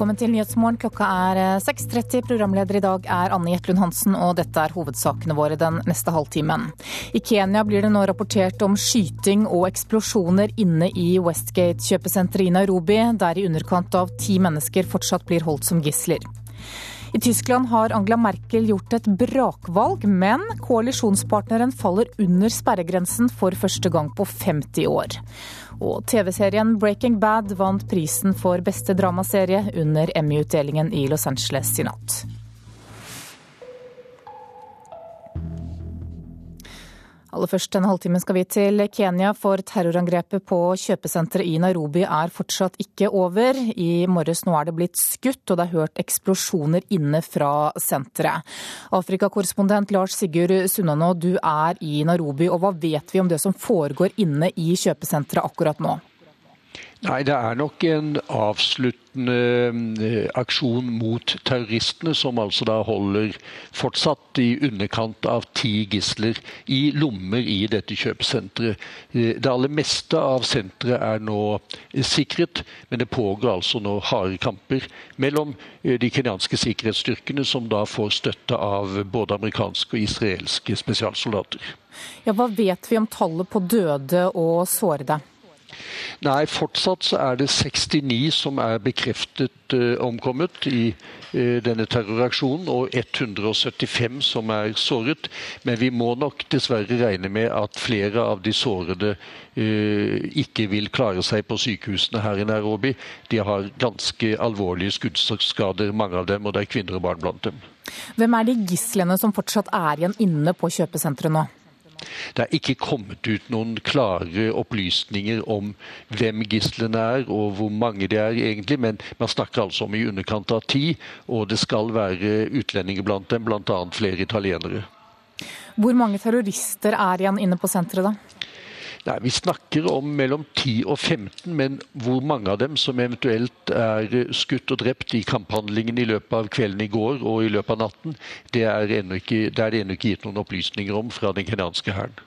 Velkommen til Nyhetsmorgen. Klokka er 6.30. Eh, Programleder i dag er Anne Jetlund Hansen, og dette er hovedsakene våre den neste halvtimen. I Kenya blir det nå rapportert om skyting og eksplosjoner inne i Westgate-kjøpesenteret i Nairobi, der i underkant av ti mennesker fortsatt blir holdt som gisler. I Tyskland har Angela Merkel gjort et brakvalg, men koalisjonspartneren faller under sperregrensen for første gang på 50 år. Og TV-serien Breaking Bad vant prisen for beste dramaserie under Emmy-utdelingen i Los Angeles i natt. Aller først denne halvtimen skal vi til Kenya, for terrorangrepet på kjøpesenteret i Nairobi er fortsatt ikke over. I morges nå er det blitt skutt, og det er hørt eksplosjoner inne fra senteret. Afrikakorrespondent Lars Sigurd Sunnanå, du er i Nairobi, og hva vet vi om det som foregår inne i kjøpesenteret akkurat nå? Nei, det er nok en avsluttende eh, aksjon mot terroristene, som altså da holder fortsatt i underkant av ti gisler i lommer i dette kjøpesenteret. Eh, det aller meste av senteret er nå sikret, men det pågår altså nå harde kamper mellom eh, de kenyanske sikkerhetsstyrkene, som da får støtte av både amerikanske og israelske spesialsoldater. Ja, hva vet vi om tallet på døde og sårede? Nei, fortsatt så er det 69 som er bekreftet uh, omkommet i uh, denne terroraksjonen, og 175 som er såret. Men vi må nok dessverre regne med at flere av de sårede uh, ikke vil klare seg på sykehusene her i Nairobi. De har ganske alvorlige skuddskader, mange av dem, og det er kvinner og barn blant dem. Hvem er de gislene som fortsatt er igjen inne på kjøpesenteret nå? Det er ikke kommet ut noen klare opplysninger om hvem gislene er og hvor mange det er egentlig, men man snakker altså om i underkant av ti, og det skal være utlendinger blant dem, bl.a. flere italienere. Hvor mange terrorister er igjen inne på senteret, da? Nei, Vi snakker om mellom 10 og 15, men hvor mange av dem som eventuelt er skutt og drept i kamphandlingen i løpet av kvelden i går og i løpet av natten, det er, ikke, det er ennå ikke gitt noen opplysninger om fra den kenyanske hæren.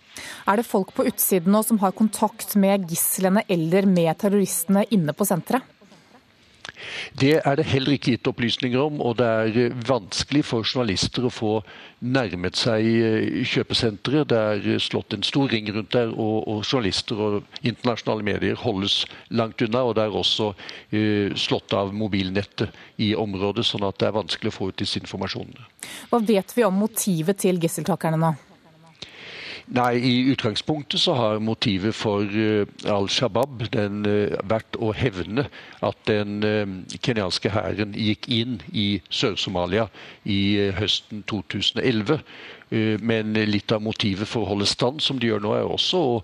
Er det folk på utsiden nå som har kontakt med gislene eller med terroristene inne på senteret? Det er det heller ikke gitt opplysninger om, og det er eh, vanskelig for journalister å få nærmet seg eh, kjøpesenteret. Det er slått en stor ring rundt der, og, og journalister og internasjonale medier holdes langt unna. Og det er også uh, slått av mobilnettet i området, sånn at det er vanskelig å få ut disse informasjonene. Hva vet vi om motivet til gisseltakerne nå? Nei, I utgangspunktet så har motivet for uh, Al Shabaab uh, vært å hevne at den uh, kenyanske hæren gikk inn i Sør-Somalia i høsten 2011. Men litt av motivet for å holde stand, som de gjør nå, er også å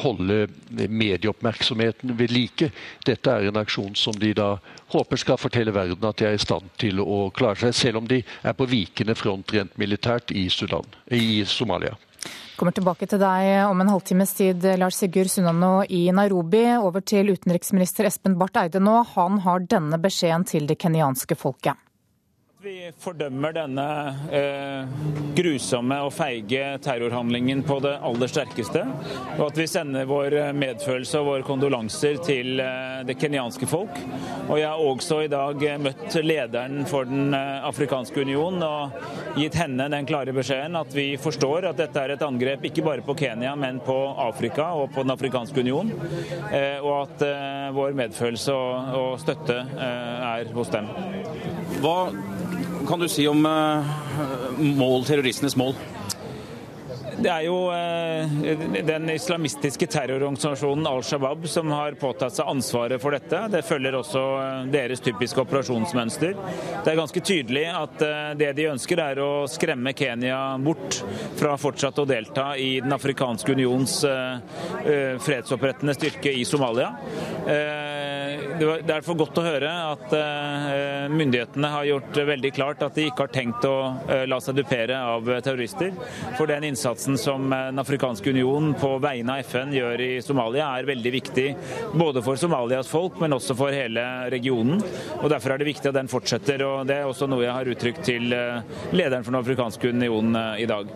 holde medieoppmerksomheten ved like. Dette er en aksjon som de da håper skal fortelle verden at de er i stand til å klare seg, selv om de er på vikende front rent militært i, Sudan, i Somalia. Kommer tilbake til deg om en halvtimes tid, Lars Sigurd Sunano i Nairobi. Over til utenriksminister Espen Barth Eide nå. Han har denne beskjeden til det kenyanske folket. Vi fordømmer denne eh, grusomme og feige terrorhandlingen på det aller sterkeste. Og at vi sender vår medfølelse og våre kondolanser til eh, det kenyanske folk. Og jeg har også i dag møtt lederen for Den eh, afrikanske union og gitt henne den klare beskjeden at vi forstår at dette er et angrep ikke bare på Kenya, men på Afrika og på Den afrikanske union. Eh, og at eh, vår medfølelse og, og støtte eh, er hos dem. Hva kan du si om eh, mål, terroristenes mål? Det er jo eh, den islamistiske terrororganisasjonen Al Shabaab som har påtatt seg ansvaret for dette. Det følger også eh, deres typiske operasjonsmønster. Det er ganske tydelig at det de ønsker er å skremme Kenya bort fra fortsatt å delta i Den afrikanske unions fredsopprettende styrke i Somalia. Det er derfor godt å høre at eh, myndighetene har gjort veldig klart at de ikke har tenkt å eh, la seg dupere av terrorister. For den innsatsen som eh, Den afrikanske union på vegne av FN gjør i Somalia, er veldig viktig både for Somalias folk, men også for hele regionen. Og Derfor er det viktig at den fortsetter. og Det er også noe jeg har uttrykt til lederen for Den afrikanske union i dag.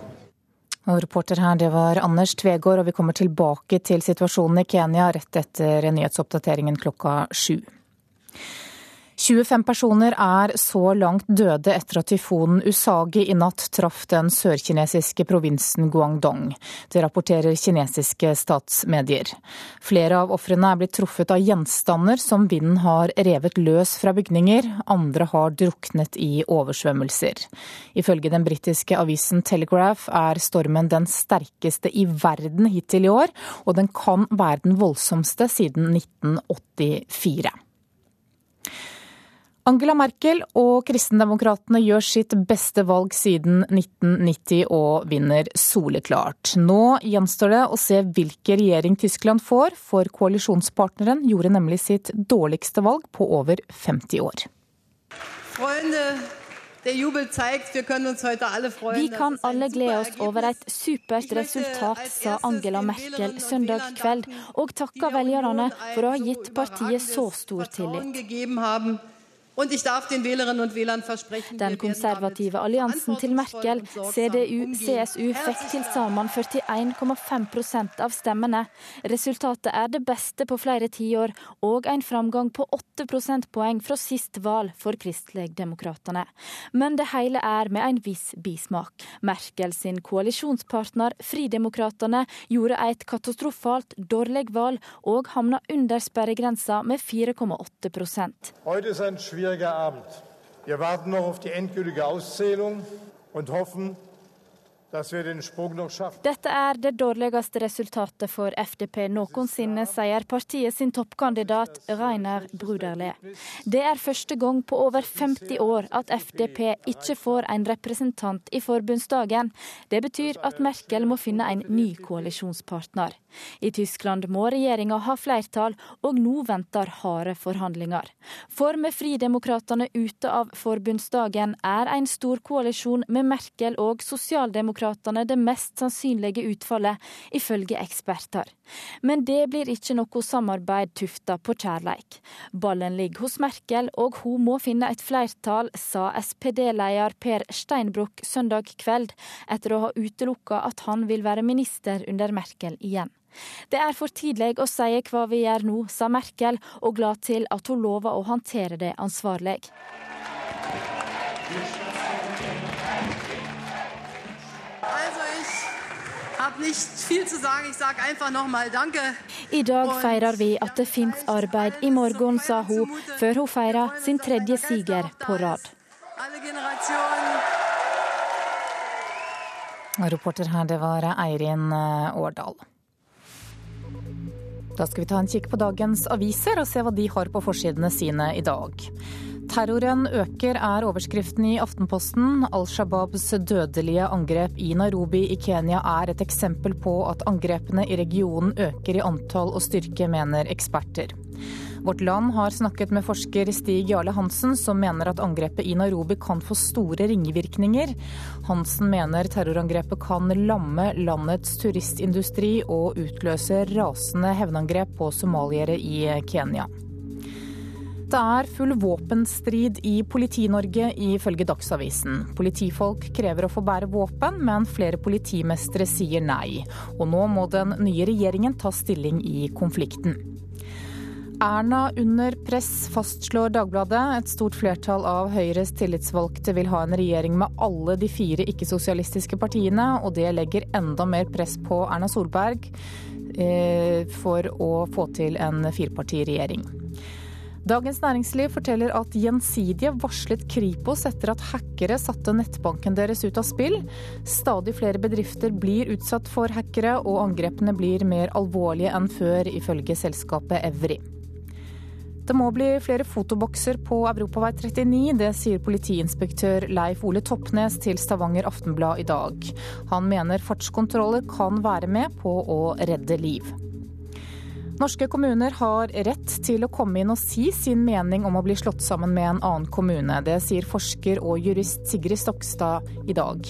Og reporter her, det var Anders Tvegård, og vi kommer tilbake til situasjonen i Kenya rett etter nyhetsoppdateringen klokka sju. 25 personer er så langt døde etter at tyfonen Usagi i natt traff den sørkinesiske provinsen Guangdong. Det rapporterer kinesiske statsmedier. Flere av ofrene er blitt truffet av gjenstander som vinden har revet løs fra bygninger. Andre har druknet i oversvømmelser. Ifølge den britiske avisen Telegraph er stormen den sterkeste i verden hittil i år, og den kan være den voldsomste siden 1984. Angela Merkel og kristendemokratene gjør sitt beste valg siden 1990 og vinner soleklart. Nå gjenstår det å se hvilken regjering Tyskland får, for koalisjonspartneren gjorde nemlig sitt dårligste valg på over 50 år. Vi kan alle glede oss over et supert resultat, sa Angela Merkel søndag kveld, og takka velgerne for å ha gitt partiet så stor tillit. Den konservative alliansen til Merkel, CDU-CSU, fikk til sammen 41,5% av stemmene. Resultatet er det beste på flere tiår, og en framgang på 8 prosentpoeng fra sist valg for Kristeligdemokratene. Men det hele er med en viss bismak. Merkel sin koalisjonspartner Fridemokratene gjorde et katastrofalt dårlig valg, og havna under sperregrensa med 4,8 schwieriger Abend. Wir warten noch auf die endgültige Auszählung und hoffen, dette er det dårligste resultatet for FDP noensinne, sier partiet sin toppkandidat Rainer Bruderle. Det er første gang på over 50 år at FDP ikke får en representant i forbundsdagen. Det betyr at Merkel må finne en ny koalisjonspartner. I Tyskland må regjeringa ha flertall, og nå venter harde forhandlinger. For med Fridemokraterne ute av forbundsdagen er en stor koalisjon med Merkel og sosialdemokratene det mest sannsynlige utfallet, ifølge eksperter. Men det blir ikke noe samarbeid tufta på kjærleik. Ballen ligger hos Merkel, og hun må finne et flertall, sa SPD-leder Per Steinbrück søndag kveld, etter å ha utelukka at han vil være minister under Merkel igjen. Det er for tidlig å si hva vi gjør nå, sa Merkel, og glad til at hun lover å håndtere det ansvarlig. I dag feirer vi at det fins arbeid i morgen, sa hun, før hun feira sin tredje siger på rad. Reporter her, det var Eirin eh, Årdal. Da skal vi ta en kikk på dagens aviser og se hva de har på forsidene sine i dag. Terroren øker, er overskriften i Aftenposten. Al Shabaabs dødelige angrep i Nairobi i Kenya er et eksempel på at angrepene i regionen øker i antall og styrke, mener eksperter. Vårt Land har snakket med forsker Stig Jarle Hansen, som mener at angrepet i Nairobi kan få store ringvirkninger. Hansen mener terrorangrepet kan lamme landets turistindustri og utløse rasende hevnangrep på somaliere i Kenya. Det er full våpenstrid i Politi-Norge, ifølge Dagsavisen. Politifolk krever å få bære våpen, men flere politimestre sier nei. Og nå må den nye regjeringen ta stilling i konflikten. Erna under press, fastslår Dagbladet. Et stort flertall av Høyres tillitsvalgte vil ha en regjering med alle de fire ikke-sosialistiske partiene, og det legger enda mer press på Erna Solberg eh, for å få til en firepartiregjering. Dagens Næringsliv forteller at Gjensidige varslet Kripos etter at hackere satte nettbanken deres ut av spill. Stadig flere bedrifter blir utsatt for hackere, og angrepene blir mer alvorlige enn før, ifølge selskapet Evry. Det må bli flere fotobokser på Europavei 39, det sier politiinspektør Leif Ole Toppnes til Stavanger Aftenblad i dag. Han mener fartskontroller kan være med på å redde liv. Norske kommuner har rett til å komme inn og si sin mening om å bli slått sammen med en annen kommune. Det sier forsker og jurist Sigrid Stokstad i dag.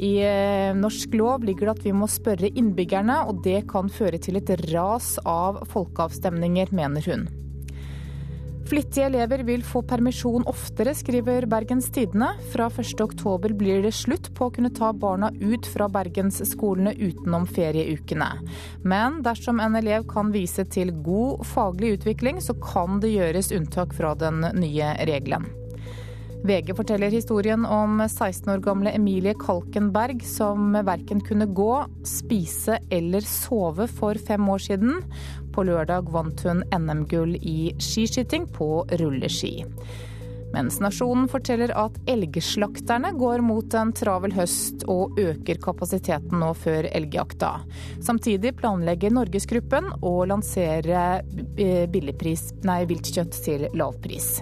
I eh, norsk lov ligger det at vi må spørre innbyggerne, og det kan føre til et ras av folkeavstemninger, mener hun. Flittige elever vil få permisjon oftere, skriver Bergens Tidende. Fra 1.10 blir det slutt på å kunne ta barna ut fra bergensskolene utenom ferieukene. Men dersom en elev kan vise til god faglig utvikling, så kan det gjøres unntak fra den nye regelen. VG forteller historien om 16 år gamle Emilie Kalkenberg, som verken kunne gå, spise eller sove for fem år siden. På lørdag vant hun NM-gull i skiskyting på rulleski. Mens Nasjonen forteller at elgslakterne går mot en travel høst og øker kapasiteten nå før elgjakta. Samtidig planlegger Norgesgruppen å lansere eh, billigpris, nei, viltkjøtt til lavpris.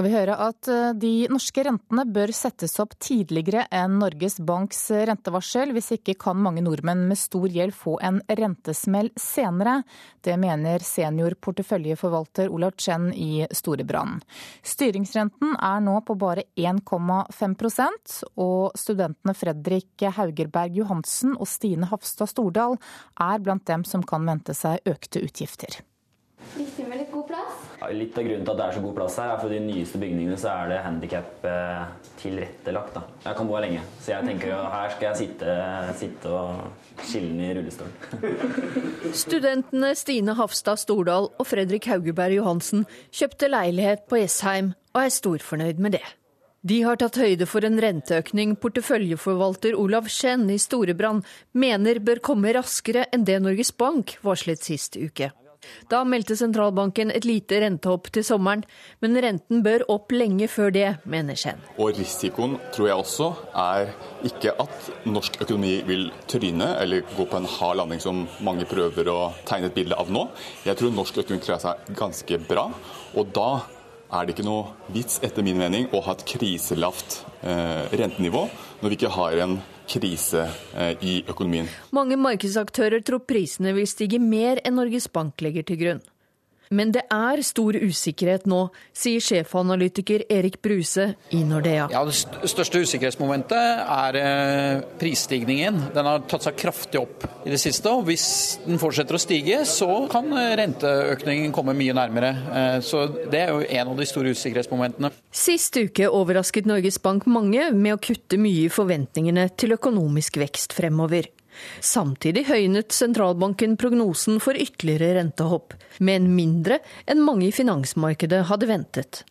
Skal vi høre at eh, de norske rentene bør settes opp tidligere enn Norges Banks rentevarsel. Hvis ikke kan mange nordmenn med stor gjeld få en rentesmell senere. Det mener senior porteføljeforvalter Olav Chen i Storebrand. Styringsrenten er nå på bare 1,5% og studentene Fredrik Haugerberg Johansen og Stine Hafstad Stordal er blant dem som kan vente seg økte utgifter. Viktig med litt god plass. Litt av grunnen til at det er så god plass her, er for de nyeste bygningene så er det handikap eh, tilrettelagt. Da. Jeg kan bo her lenge, så jeg tenker at her skal jeg sitte, sitte og den i rullestolen. Studentene Stine Hafstad Stordal og Fredrik Haugeberg Johansen kjøpte leilighet på Jessheim og er storfornøyd med det. De har tatt høyde for en renteøkning porteføljeforvalter Olav Skjenn i Storebrand mener bør komme raskere enn det Norges Bank varslet sist uke. Da meldte sentralbanken et lite rentehopp til sommeren, men renten bør opp lenge før det, mener Schen. Og risikoen tror jeg også er ikke at norsk økonomi vil tryne eller gå på en hard landing som mange prøver å tegne et bilde av nå. Jeg tror norsk økonomi klarer seg ganske bra. og da er det ikke noe vits, etter min mening, å ha et kriselavt eh, rentenivå når vi ikke har en krise eh, i økonomien. Mange markedsaktører tror prisene vil stige mer enn Norges Bank legger til grunn. Men det er stor usikkerhet nå, sier sjefanalytiker Erik Bruse i Nordea. Ja, Det største usikkerhetsmomentet er eh, prisstigningen. Den har tatt seg kraftig opp i det siste. og Hvis den fortsetter å stige, så kan eh, renteøkningen komme mye nærmere. Eh, så Det er jo en av de store usikkerhetsmomentene. Sist uke overrasket Norges Bank mange med å kutte mye i forventningene til økonomisk vekst fremover. Samtidig høynet sentralbanken prognosen for ytterligere rentehopp, men mindre enn mange i finansmarkedet hadde ventet.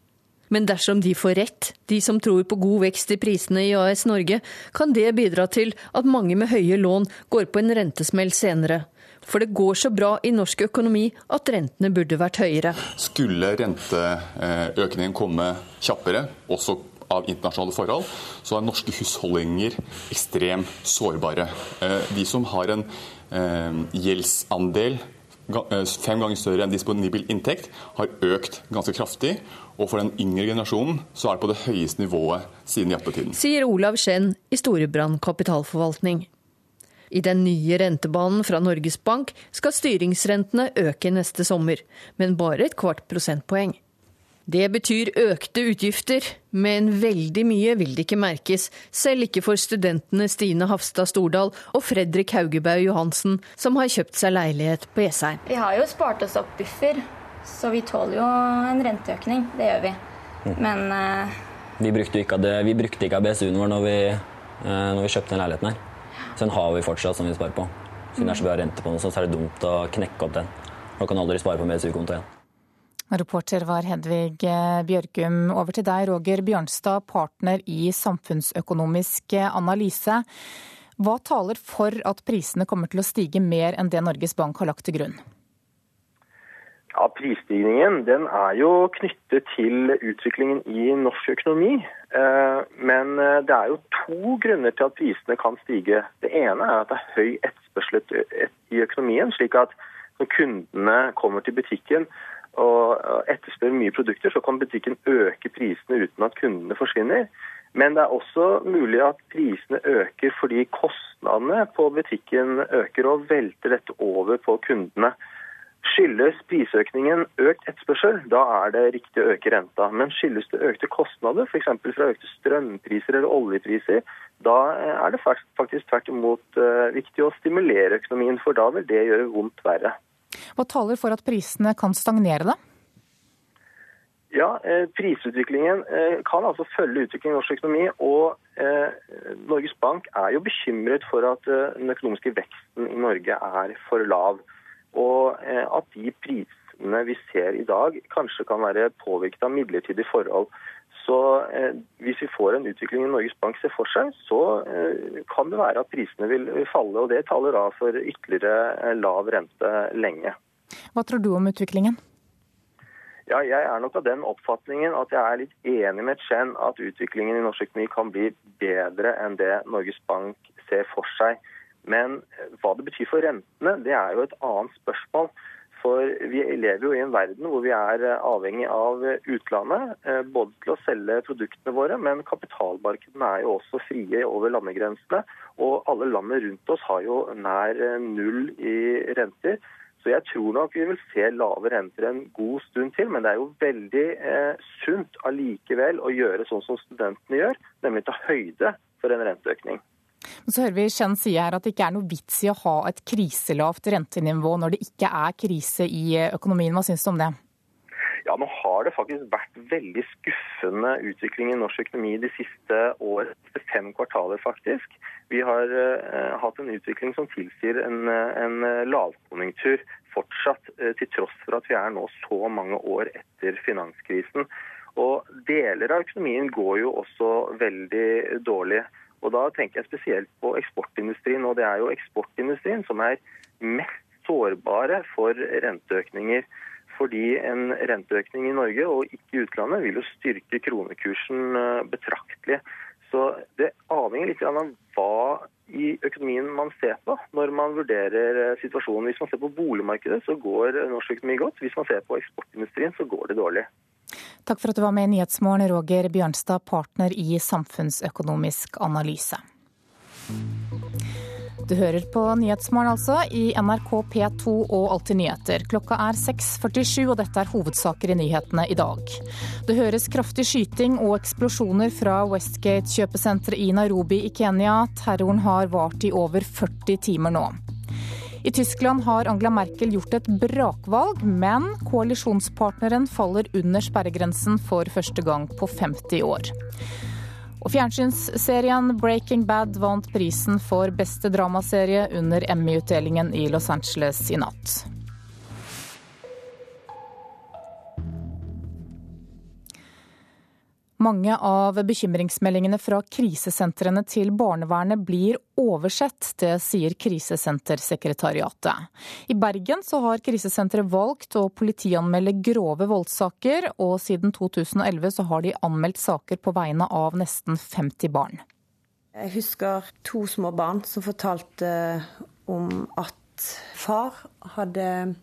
Men dersom de får rett, de som tror på god vekst i prisene i AS Norge, kan det bidra til at mange med høye lån går på en rentesmell senere. For det går så bra i norsk økonomi at rentene burde vært høyere. Skulle renteøkningen komme kjappere, også av internasjonale forhold, så er norske husholdninger ekstremt sårbare. Eh, de som har en eh, gjeldsandel eh, fem ganger større enn disponibel inntekt, har økt ganske kraftig. Og for den yngre generasjonen så er det på det høyeste nivået siden jappetiden. Sier Olav Skjenn i Storebrand kapitalforvaltning. I den nye rentebanen fra Norges Bank skal styringsrentene øke neste sommer, men bare et kvart prosentpoeng. Det betyr økte utgifter, men veldig mye vil det ikke merkes, selv ikke for studentene Stine Hafstad Stordal og Fredrik Haugebaug Johansen, som har kjøpt seg leilighet på Jessheim. Vi har jo spart oss opp buffer, så vi tåler jo en renteøkning. Det gjør vi. Mm. Men uh... vi, brukte ikke, vi brukte ikke ABSU-en vår når vi, uh, når vi kjøpte den leiligheten her. Så den har vi fortsatt som vi sparer på. Siden det er så bra rente på den, så er det dumt å knekke opp den. Da kan du aldri spare på BSU-konto igjen. Reporter var Hedvig eh, Bjørgum. Over til deg, Roger Bjørnstad, partner i Samfunnsøkonomisk analyse. Hva taler for at prisene kommer til å stige mer enn det Norges Bank har lagt til grunn? Ja, Prisstigningen den er jo knyttet til utviklingen i norsk økonomi. Eh, men eh, det er jo to grunner til at prisene kan stige. Det ene er at det er høy etterspørsel i økonomien, slik at når kundene kommer til butikken og etterspør mye produkter, så kan butikken øke prisene uten at kundene forsvinner. Men det er også mulig at prisene øker fordi kostnadene på butikken øker og velter dette over på kundene. Skyldes prisøkningen økt etterspørsel, da er det riktig å øke renta. Men skyldes det økte kostnader, f.eks. fra økte strømpriser eller oljepriser, da er det faktisk tvert imot uh, viktig å stimulere økonomien, for da vil det gjøre vondt verre. Hva taler for at prisene kan stagnere, da? Ja, eh, Prisutviklingen eh, kan altså følge utviklingen i norsk økonomi. og eh, Norges Bank er jo bekymret for at den økonomiske veksten i Norge er for lav og at de prisene vi ser i dag, kanskje kan være påvirket av midlertidige forhold. Så eh, Hvis vi får en utvikling i Norges Bank ser for seg, så eh, kan det være at prisene vil falle. og Det taler da for ytterligere lav rente lenge. Hva tror du om utviklingen? Ja, jeg er nok av den oppfatningen at jeg er litt enig med Chen at utviklingen i norsk økonomi kan bli bedre enn det Norges Bank ser for seg. Men hva det betyr for rentene, det er jo et annet spørsmål. For vi lever jo i en verden hvor vi er avhengig av utlandet, eh, både til å selge produktene våre, men kapitalmarkedene er jo også frie over landegrensene. Og alle landene rundt oss har jo nær null i renter. Så jeg tror nok vi vil se lave renter en god stund til, men det er jo veldig eh, sunt allikevel å gjøre sånn som studentene gjør, nemlig ta høyde for en renteøkning. Men så hører vi Chen si her at det ikke er noe vits i å ha et kriselavt rentenivå når det ikke er krise i økonomien. Hva syns du om det? Ja, nå har det faktisk vært veldig skuffende utvikling i norsk økonomi de siste år, fem kvartaler faktisk. Vi har uh, hatt en utvikling som tilsier en, en lavkonjunktur fortsatt, uh, til tross for at vi er nå så mange år etter finanskrisen. Og deler av økonomien går jo også veldig dårlig. Og Da tenker jeg spesielt på eksportindustrien. og Det er jo eksportindustrien som er mest sårbare for renteøkninger. Fordi en renteøkning i Norge og ikke i utlandet vil jo styrke kronekursen eh, betraktelig. Så det avhenger litt av hva i økonomien man ser på når man vurderer eh, situasjonen. Hvis man ser på boligmarkedet, så går norsk økonomi godt. Hvis man ser på eksportindustrien, så går det dårlig. Takk for at du var med i Nyhetsmorgen, Roger Bjørnstad, partner i Samfunnsøkonomisk analyse. Du hører på Nyhetsmorgen altså, i NRK P2 og Alltid nyheter. Klokka er 6.47, og dette er hovedsaker i nyhetene i dag. Det høres kraftig skyting og eksplosjoner fra Westgate-kjøpesenteret i Nairobi i Kenya. Terroren har vart i over 40 timer nå. I Tyskland har Angela Merkel gjort et brakvalg, men koalisjonspartneren faller under sperregrensen for første gang på 50 år. Og fjernsynsserien Breaking Bad vant prisen for beste dramaserie under Emmy-utdelingen i Los Angeles i natt. Mange av bekymringsmeldingene fra krisesentrene til barnevernet blir oversett, det sier Krisesentersekretariatet. I Bergen så har krisesenteret valgt å politianmelde grove voldssaker, og siden 2011 så har de anmeldt saker på vegne av nesten 50 barn. Jeg husker to små barn som fortalte om at far hadde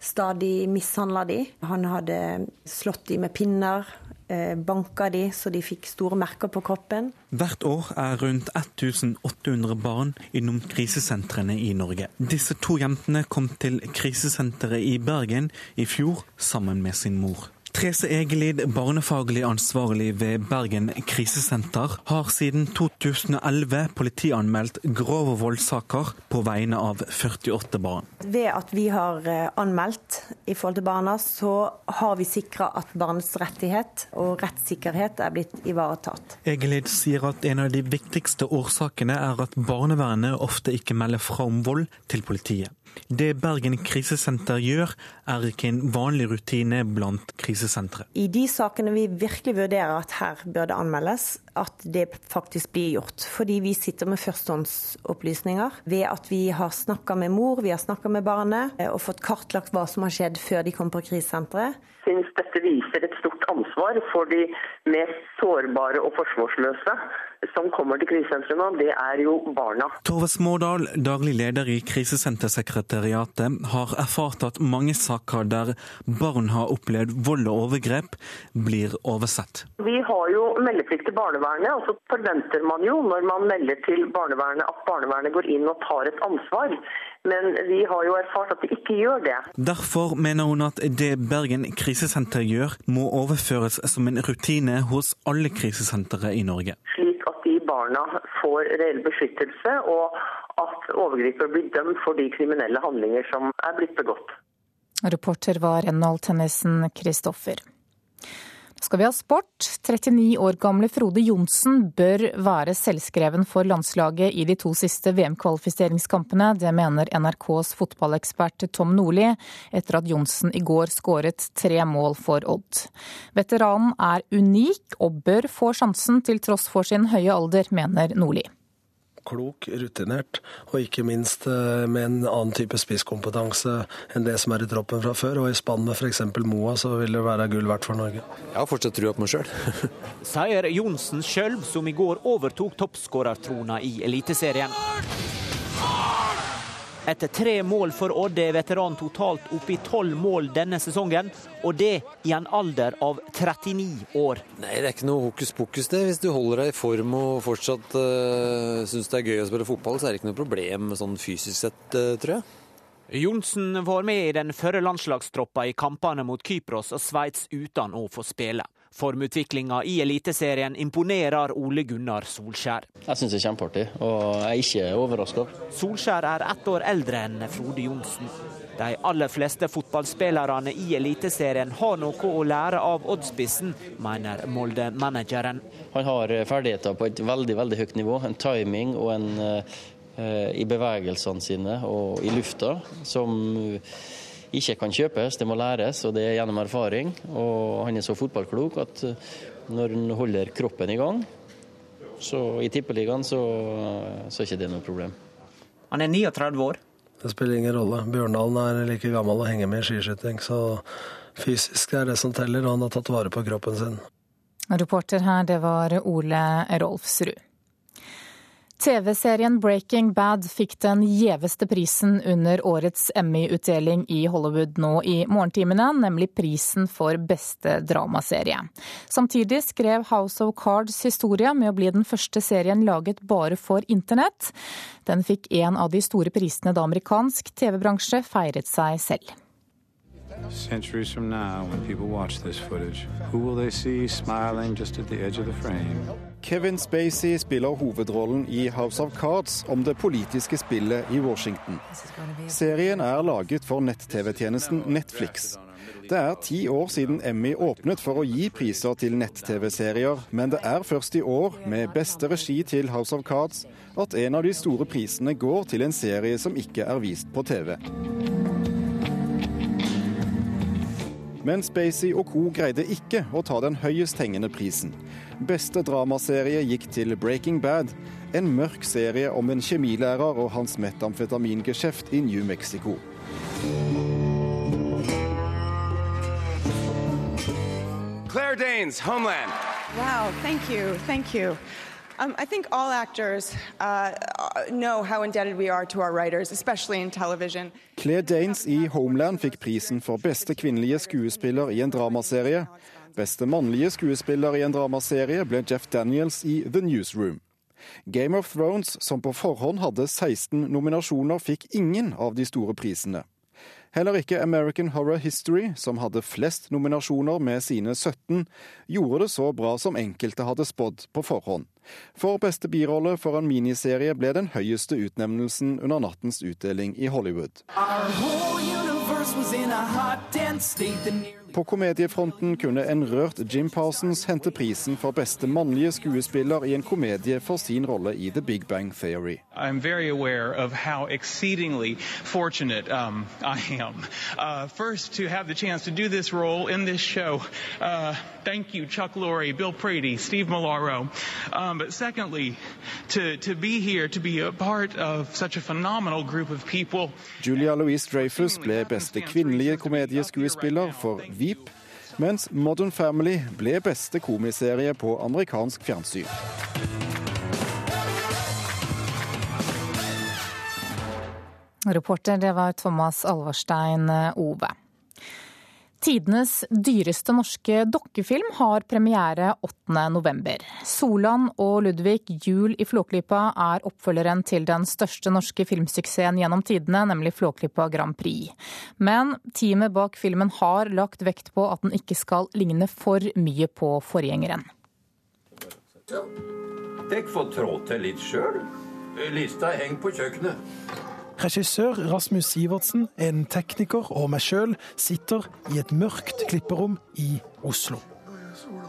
stadig mishandla de. Han hadde slått de med pinner, Eh, banka de så de fikk store merker på kroppen. Hvert år er rundt 1800 barn innom krisesentrene i Norge. Disse to jentene kom til krisesenteret i Bergen i fjor sammen med sin mor. Therese Egelid, barnefaglig ansvarlig ved Bergen krisesenter, har siden 2011 politianmeldt grove voldssaker på vegne av 48 barn. Ved at vi har eh, anmeldt i forhold til barna, så har vi sikra at barnets rettighet og rettssikkerhet er blitt ivaretatt. Egelid sier at en av de viktigste årsakene er at barnevernet ofte ikke melder fra om vold til politiet. Det Bergen krisesenter gjør, er ikke en vanlig rutine blant krisesentre. I de sakene vi virkelig vurderer at her bør det anmeldes, at det faktisk blir gjort. Fordi vi sitter med førstehåndsopplysninger ved at vi har snakka med mor, vi har snakka med barnet eh, og fått kartlagt hva som har skjedd før de kom på krisesenteret. Syns dette viser et stort ansvar for de mest sårbare og forsvarsløse som kommer til krisesentrene, det er jo barna. Tove Smådal, daglig leder i Krisesentersekretariatet, har erfart at mange saker der barn har opplevd vold og overgrep, blir oversett. Vi har jo meldeplikt til barnevernet, og så forventer man jo når man melder til barnevernet at barnevernet går inn og tar et ansvar. Men vi har jo erfart at de ikke gjør det. Derfor mener hun at det Bergen krisesenter gjør, må overføres som en rutine hos alle krisesentre i Norge. Slik at de barna får reell beskyttelse, og at overgriper blir dømt for de kriminelle handlinger som er blitt begått. Reporter var Rennald Tennisen Kristoffer skal vi ha sport. 39 år gamle Frode Johnsen bør være selvskreven for landslaget i de to siste VM-kvalifiseringskampene. Det mener NRKs fotballekspert Tom Nordli, etter at Johnsen i går skåret tre mål for Odd. Veteranen er unik og bør få sjansen til tross for sin høye alder, mener Nordli klok, rutinert, og ikke minst eh, med en annen type spisskompetanse enn det som er i troppen fra før. Og i spann med f.eks. Moa, så vil det være gull verdt for Norge. Jeg har fortsatt trua på meg sjøl. Sier Johnsen sjøl, som i går overtok toppskårertrona i Eliteserien. Etter tre mål for Odd er veteranen totalt oppe i tolv mål denne sesongen, og det i en alder av 39 år. Nei, Det er ikke noe hokus pokus det. Hvis du holder deg i form og fortsatt uh, syns det er gøy å spille fotball, så er det ikke noe problem sånn fysisk sett, uh, tror jeg. Johnsen var med i den førre landslagstroppa i kampene mot Kypros og Sveits uten å få spille. Formutviklinga i Eliteserien imponerer Ole Gunnar Solskjær. Jeg syns det er kjempeartig, og jeg er ikke overraska. Solskjær er ett år eldre enn Frode Johnsen. De aller fleste fotballspillerne i Eliteserien har noe å lære av Oddspissen, mener Molde-manageren. Han har ferdigheter på et veldig veldig høyt nivå. En timing og en uh, i bevegelsene sine og i lufta som ikke kan kjøpes, det må læres, og det er gjennom erfaring. Og han er så fotballklok at eh, når han holder kroppen i gang, så i Tippeligaen, så, så er ikke det noe problem. Han er 39 år. Det spiller ingen rolle. Bjørndalen er like gammel og henger med i skiskyting, så fysisk er det som teller, og han har tatt vare på kroppen sin. Reporter her, det var Ole Rolfsrud. TV-serien Breaking Bad fikk den gjeveste prisen under årets Emmy-utdeling i Hollywood nå i morgentimene, nemlig prisen for beste dramaserie. Samtidig skrev House of Cards historie med å bli den første serien laget bare for internett. Den fikk en av de store prisene da amerikansk TV-bransje feiret seg selv. Centuries from now, when people watch this footage, who will they see smiling just at the edge of the frame? Kevin Spacey spiller hovedrollen i House of Cards om det politiske spillet i Washington. Serien er laget for nett-TV-tjenesten Netflix. Det er ti år siden Emmy åpnet for å gi priser til nett-TV-serier, men det er først i år, med beste regi til House of Cards, at en av de store prisene går til en serie som ikke er vist på TV. Men Spacey og co. greide ikke å ta den høyest hengende prisen. Beste dramaserie gikk til Breaking Bad, en mørk serie om en kjemilærer og hans metamfetamingeskjeft i New Mexico. Claire Danes, Homeland. Wow, thank you, thank you. Um, I think all actors uh, know how indebted we are to our writers, especially in television. Claire Danes i Homeland fikk prisen for beste kvinnelige skuespiller i en dramaserie. Beste mannlige skuespiller i en dramaserie ble Jeff Daniels i The Newsroom. Game of Thrones, som på forhånd hadde 16 nominasjoner, fikk ingen av de store prisene. Heller ikke American Horror History, som hadde flest nominasjoner med sine 17, gjorde det så bra som enkelte hadde spådd på forhånd. For beste birolle for en miniserie ble den høyeste utnevnelsen under nattens utdeling i Hollywood. Our whole på komediefronten kunne en rørt Jim Parsons hente prisen for beste mannlige skuespiller i en komedie for sin rolle i The Big Bang Theory. Um, Uh, first, to have the chance to do this role in this show. Uh, thank you, Chuck Lorre, Bill Prady, Steve Malaro. Um, but secondly, to, to be here, to be a part of such a phenomenal group of people. Julia Louise Dreyfus ble beste kvinnelige komedieskuespiller for Veep, mens Modern Family ble beste komiserie på amerikansk fjernsyn. Reporter det var Thomas Alvarstein Ove. Tidenes dyreste norske dokkefilm har premiere 8.11. Solan og Ludvig Jul i Flåklypa er oppfølgeren til den største norske filmsuksessen gjennom tidene, nemlig Flåklypa Grand Prix. Men teamet bak filmen har lagt vekt på at den ikke skal ligne for mye på forgjengeren. Dere får trå til litt sjøl. Lista henger på kjøkkenet. Regissør Rasmus Sivertsen, en tekniker og meg sjøl sitter i et mørkt klipperom i Oslo.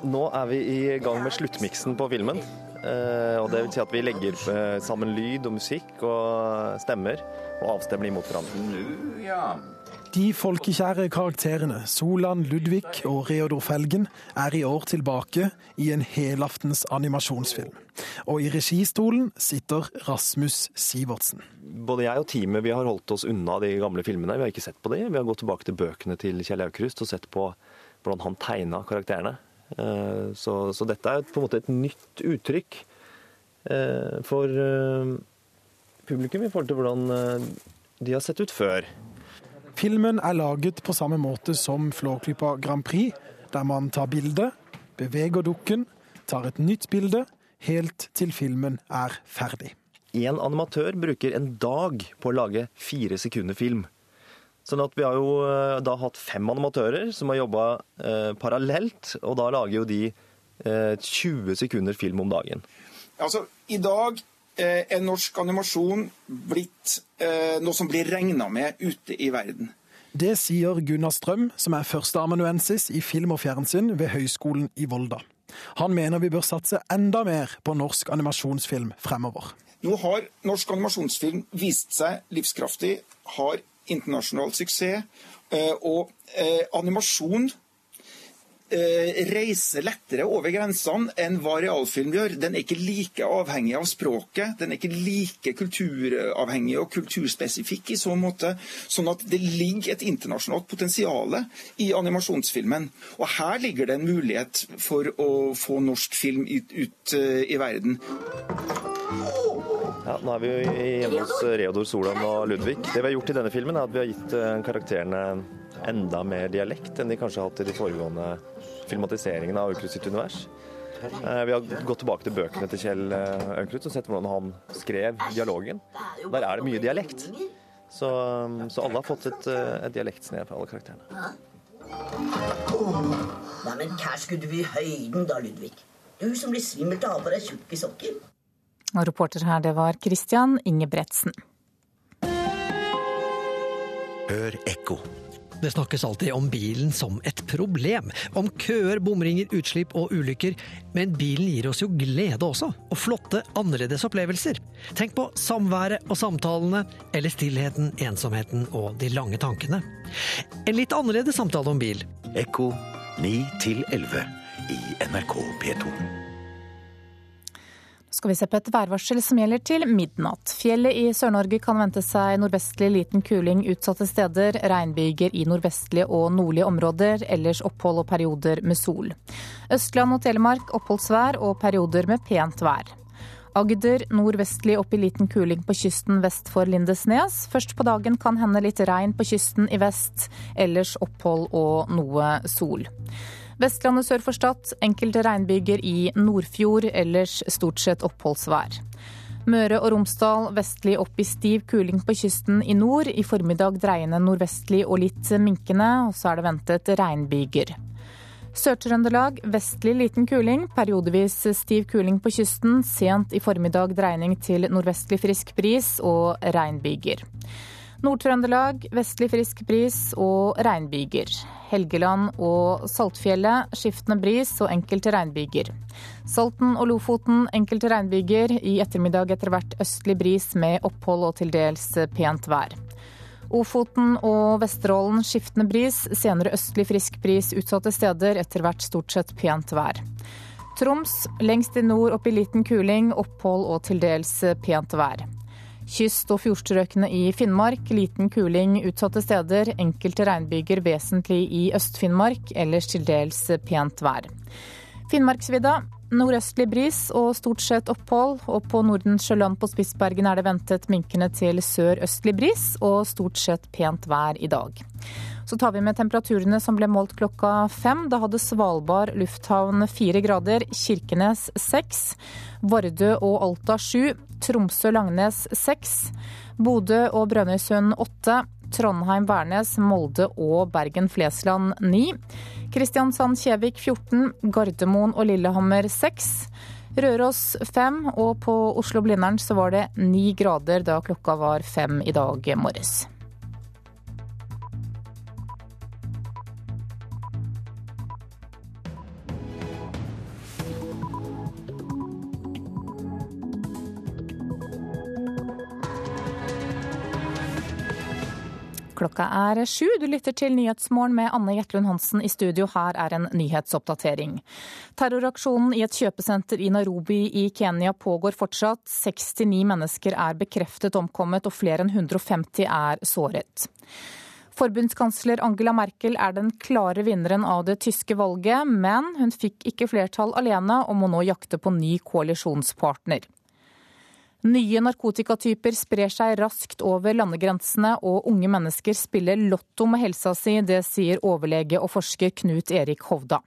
Nå er vi i gang med sluttmiksen på filmen. Eh, og det vil si at vi legger eh, sammen lyd og musikk og stemmer og avstemmer imot hverandre. De folkekjære karakterene Solan Ludvig og Reodor Felgen er i år tilbake i en helaftens animasjonsfilm. Og i registolen sitter Rasmus Sivertsen. Både jeg og teamet vi har holdt oss unna de gamle filmene. Vi har ikke sett på de. Vi har gått tilbake til bøkene til Kjell Aukrust og sett på hvordan han tegna karakterene. Eh, så, så, dette er på en måte et nytt uttrykk eh, for eh, publikum i forhold til hvordan de har sett ut før. Filmen er laget på samme måte som Flåklypa Grand Prix, der man tar bilde, beveger dukken, tar et nytt bilde, helt til filmen er ferdig. En animatør bruker en dag på å lage fire sekunder film. Sånn at Vi har jo da hatt fem animatører som har jobba eh, parallelt, og da lager jo de eh, 20 sekunder film om dagen. Altså, I dag Eh, er norsk animasjon blitt eh, noe som blir regna med ute i verden. Det sier Gunnar Strøm, som er førsteamanuensis i film og fjernsyn ved Høgskolen i Volda. Han mener vi bør satse enda mer på norsk animasjonsfilm fremover. Nå har norsk animasjonsfilm vist seg livskraftig, har internasjonal suksess. Eh, og animasjon Eh, reiser lettere over grensene enn hva realfilm gjør. Den er ikke like avhengig av språket. Den er ikke like kulturavhengig og kulturspesifikk i så måte. Sånn at det ligger et internasjonalt potensial i animasjonsfilmen. Og her ligger det en mulighet for å få norsk film ut, ut uh, i verden. Ja, nå er vi hjemme hos Reodor Solan og Ludvig. Det vi har gjort i denne filmen, er at vi har gitt karakterene enda mer dialekt enn de kanskje har hatt i de foregående filmatiseringen av Aukrust sitt univers. Eh, vi har gått tilbake til bøkene til Kjell eh, Aukrust og sett hvordan han skrev dialogen. Der er det mye dialekt. Så, så alle har fått et, eh, et dialektsnev, på alle karakterene. Nei, men hva skulle du i høyden da, Ludvig? Du som blir svimmel av på deg tjukke sokker. Og reporter her, det var Christian Ingebretsen. Hør ekko. Det snakkes alltid om bilen som et problem. Om køer, bomringer, utslipp og ulykker. Men bilen gir oss jo glede også, og flotte, annerledes opplevelser. Tenk på samværet og samtalene, eller stillheten, ensomheten og de lange tankene. En litt annerledes samtale om bil. Ekko 9 11 i NRK P2 skal vi se på et værvarsel som gjelder til midnatt. Fjellet i Sør-Norge kan vente seg nordvestlig liten kuling utsatte steder, regnbyger i nordvestlige og nordlige områder, ellers opphold og perioder med sol. Østland og Telemark oppholdsvær og perioder med pent vær. Agder nordvestlig opp i liten kuling på kysten vest for Lindesnes. Først på dagen kan hende litt regn på kysten i vest, ellers opphold og noe sol. Vestlandet sør for Stad enkelte regnbyger i Nordfjord, ellers stort sett oppholdsvær. Møre og Romsdal vestlig opp i stiv kuling på kysten i nord. I formiddag dreiende nordvestlig og litt minkende, og så er det ventet regnbyger. Sør-Trøndelag vestlig liten kuling, periodevis stiv kuling på kysten. Sent i formiddag dreining til nordvestlig frisk bris og regnbyger. Nord-Trøndelag vestlig frisk bris og regnbyger. Helgeland og Saltfjellet skiftende bris og enkelte regnbyger. Salten og Lofoten enkelte regnbyger. I ettermiddag etter hvert østlig bris med opphold og til dels pent vær. Ofoten og Vesterålen skiftende bris, senere østlig frisk bris utsatte steder, etter hvert stort sett pent vær. Troms lengst i nord opp i liten kuling, opphold og til dels pent vær. Kyst- og fjordstrøkene i Finnmark liten kuling utsatte steder. Enkelte regnbyger vesentlig i Øst-Finnmark, ellers til dels pent vær. Finnmarksvidda Nordøstlig bris og stort sett opphold. Og på Nordensjøland på Spitsbergen er det ventet minkende til sørøstlig bris og stort sett pent vær i dag. Så tar vi med temperaturene som ble målt klokka fem. Da hadde Svalbard lufthavn fire grader, Kirkenes seks, Vardø og Alta sju, Tromsø-Langnes seks, Bodø og Brønnøysund åtte, Trondheim-Værnes, Molde og Bergen-Flesland ni, Kristiansand-Kjevik 14, Gardermoen og Lillehammer seks. Røros fem, og på Oslo-Blindern så var det ni grader da klokka var fem i dag morges. Klokka er sju. Du lytter til Nyhetsmorgen med Anne Jetlund Hansen i studio. Her er en nyhetsoppdatering. Terroraksjonen i et kjøpesenter i Nairobi i Kenya pågår fortsatt. 69 mennesker er bekreftet omkommet, og flere enn 150 er såret. Forbundskansler Angela Merkel er den klare vinneren av det tyske valget, men hun fikk ikke flertall alene og må nå jakte på ny koalisjonspartner. Nye narkotikatyper sprer seg raskt over landegrensene, og unge mennesker spiller lotto med helsa si. Det sier overlege og forsker Knut Erik Hovda.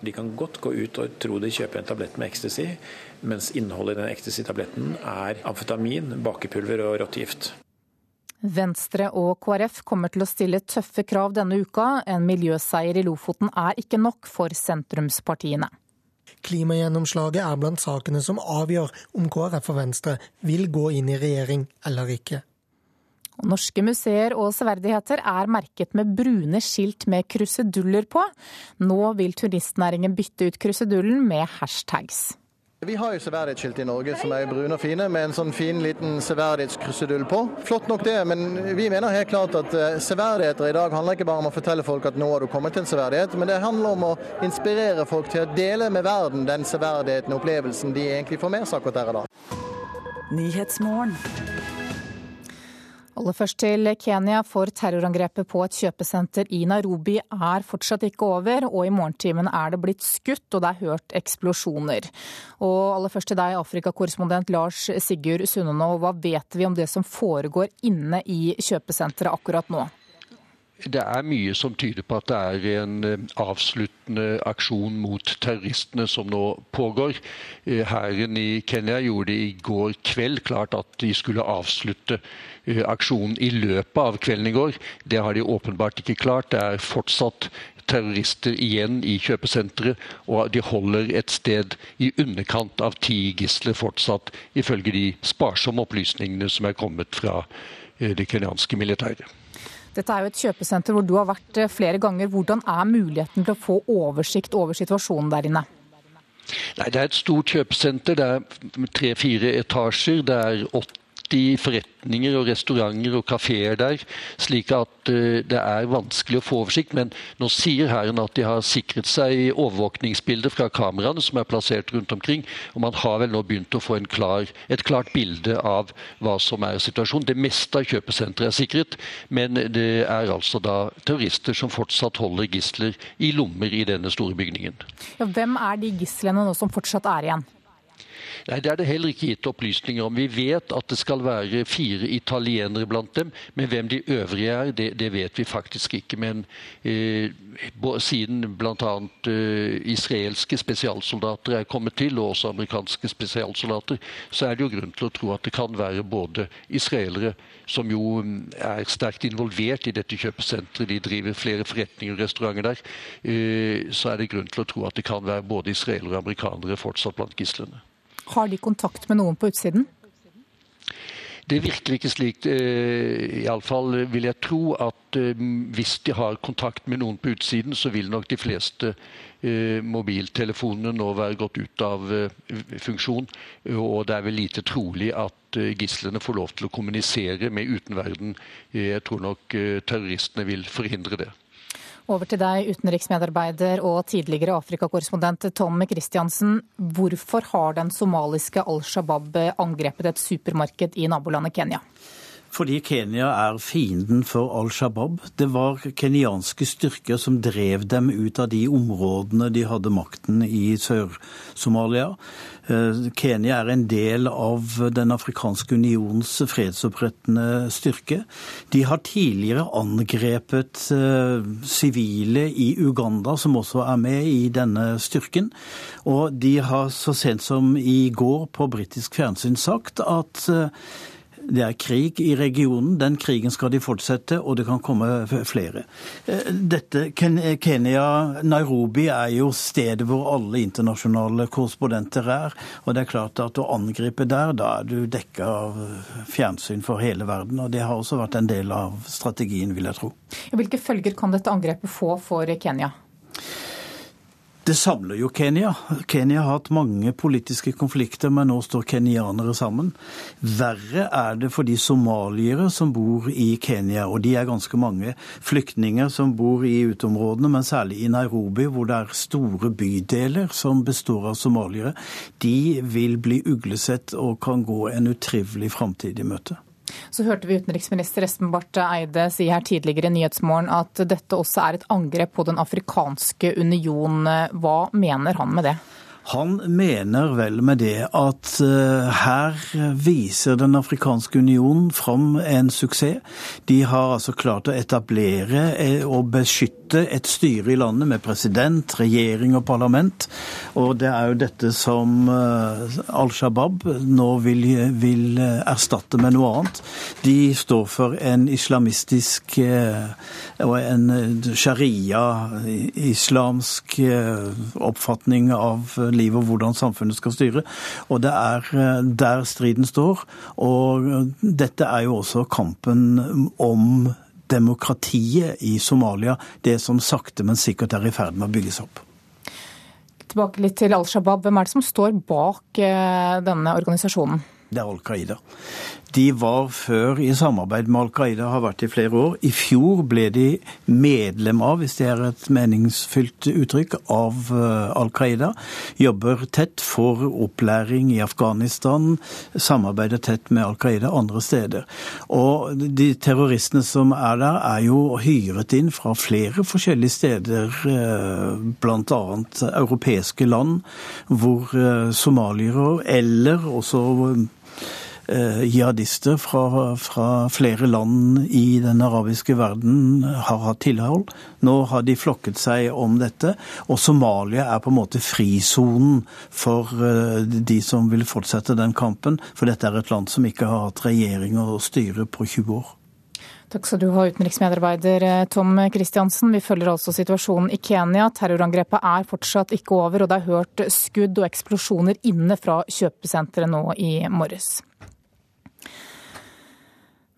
De kan godt gå ut og tro de kjøper en tablett med ecstasy, mens innholdet i den ecstasy-tabletten er amfetamin, bakepulver og rottegift. Venstre og KrF kommer til å stille tøffe krav denne uka. En miljøseier i Lofoten er ikke nok for sentrumspartiene. Klimagjennomslaget er blant sakene som avgjør om KrF og Venstre vil gå inn i regjering eller ikke. Norske museer og severdigheter er merket med brune skilt med kruseduller på. Nå vil turistnæringen bytte ut krusedullen med hashtags. Vi har jo severdighetsskilt i Norge som er brune og fine, med en sånn fin liten severdighetskrusedull på. Flott nok det, men vi mener helt klart at eh, severdigheter i dag handler ikke bare om å fortelle folk at nå har du kommet til en severdighet, men det handler om å inspirere folk til å dele med verden den severdigheten og opplevelsen de egentlig får med seg akkurat der i dag. Aller først til Kenya, for terrorangrepet på et kjøpesenter i Nairobi er fortsatt ikke over, og i morgentimene er det blitt skutt og det er hørt eksplosjoner. Og aller først til deg, Afrikakorrespondent Lars Sigurd Sunnanå, hva vet vi om det som foregår inne i kjøpesenteret akkurat nå? Det er mye som tyder på at det er en eh, avsluttende aksjon mot terroristene som nå pågår. Eh, hæren i Kenya gjorde det i går kveld klart at de skulle avslutte eh, aksjonen i løpet av kvelden i går. Det har de åpenbart ikke klart. Det er fortsatt terrorister igjen i kjøpesenteret, og de holder et sted i underkant av ti gisler fortsatt, ifølge de sparsomme opplysningene som er kommet fra det kenyanske militæret. Dette er jo et kjøpesenter hvor du har vært eh, flere ganger. Hvordan er muligheten til å få oversikt over situasjonen der inne? Nei, Det er et stort kjøpesenter. Det er tre-fire etasjer. Det er 80 forretninger og restauranter og kafeer der, slik at uh, det er vanskelig å få oversikt. Men nå sier Hæren at de har sikret seg overvåkningsbilder fra kameraene som er plassert rundt omkring, og man har vel nå begynt å få klar, et klart bilde av hva som er situasjonen. Det meste av kjøpesenteret er sikret, men det er altså da terrorister som fortsatt holder gisler i lommer i denne store bygningen. Ja, hvem er de gislene nå som fortsatt er igjen? Nei, Det er det heller ikke gitt opplysninger om. Vi vet at det skal være fire italienere blant dem, men hvem de øvrige er, det, det vet vi faktisk ikke. Men eh, siden bl.a. Eh, israelske spesialsoldater er kommet til, og også amerikanske spesialsoldater, så er det jo grunn til å tro at det kan være både israelere, som jo mm, er sterkt involvert i dette kjøpesenteret, de driver flere forretninger og restauranter der, eh, så er det grunn til å tro at det kan være både israelere og amerikanere fortsatt blant gislene. Har de kontakt med noen på utsiden? Det virker ikke slik. Eh, Iallfall vil jeg tro at eh, hvis de har kontakt med noen på utsiden, så vil nok de fleste eh, mobiltelefonene nå være gått ut av funksjon. Og det er vel lite trolig at gislene får lov til å kommunisere med utenverden. Jeg tror nok terroristene vil forhindre det. Over til deg, utenriksmedarbeider og tidligere Afrikakorrespondent Tom Christiansen. Hvorfor har den somaliske Al Shabaab angrepet et supermarked i nabolandet Kenya? Fordi Kenya er fienden for Al Shabaab. Det var kenyanske styrker som drev dem ut av de områdene de hadde makten i Sør-Somalia. Eh, Kenya er en del av Den afrikanske unions fredsopprettende styrke. De har tidligere angrepet eh, sivile i Uganda, som også er med i denne styrken. Og de har så sent som i går på britisk fjernsyn sagt at eh, det er krig i regionen. Den krigen skal de fortsette, og det kan komme flere. Eh, dette, Kenya, Nairobi er jo stedet hvor alle internasjonale korrespondenter er. Og det er klart at å angripe der, da er du dekka av fjernsyn for hele verden. Og det har også vært en del av strategien, vil jeg tro. Hvilke følger kan dette angrepet få for Kenya? Det samler jo Kenya. Kenya har hatt mange politiske konflikter, men nå står kenyanere sammen. Verre er det for de somaliere som bor i Kenya, og de er ganske mange. Flyktninger som bor i uteområdene, men særlig i Nairobi, hvor det er store bydeler som består av somaliere. De vil bli uglesett og kan gå en utrivelig framtid i møte. Så hørte vi utenriksminister Espen Barth Eide si her tidligere i Nyhetsmorgen at dette også er et angrep på Den afrikanske union. Hva mener han med det? Han mener vel med det at uh, her viser Den afrikanske unionen fram en suksess. De har altså klart å etablere eh, og beskytte et styre i landet med president, regjering og parlament. Og det er jo dette som uh, Al Shabaab nå vil, vil erstatte med noe annet. De står for en islamistisk og en sharia-islamsk oppfatning av livet og hvordan samfunnet skal styre. Og det er eh, der striden står. Og dette er jo også kampen om demokratiet i Somalia, det som sakte, men sikkert er i ferd med å bygges opp. Tilbake litt til Al Shabaab. Hvem er det som står bak eh, denne organisasjonen? Det er Al Qaida. De var før i samarbeid med Al Qaida, har vært i flere år. I fjor ble de medlem av, hvis det er et meningsfylt uttrykk, av eh, Al Qaida. Jobber tett for opplæring i Afghanistan, samarbeider tett med Al Qaida andre steder. Og de terroristene som er der, er jo hyret inn fra flere forskjellige steder, eh, bl.a. europeiske land, hvor eh, somaliere eller også jihadister fra, fra, flere land i den arabiske verden har hatt tilhold. Nå har de flokket seg om dette, og Somalia er på en måte frisonen for eh, de som vil fortsette den kampen. For dette er et land som ikke har hatt regjering og styre på 20 år. Takk skal du ha, utenriksmedarbeider eh, Tom Kristiansen. Vi følger altså situasjonen i Kenya. Terrorangrepet er fortsatt ikke over, og det er hørt skudd og eksplosjoner inne fra kjøpesenteret nå i morges.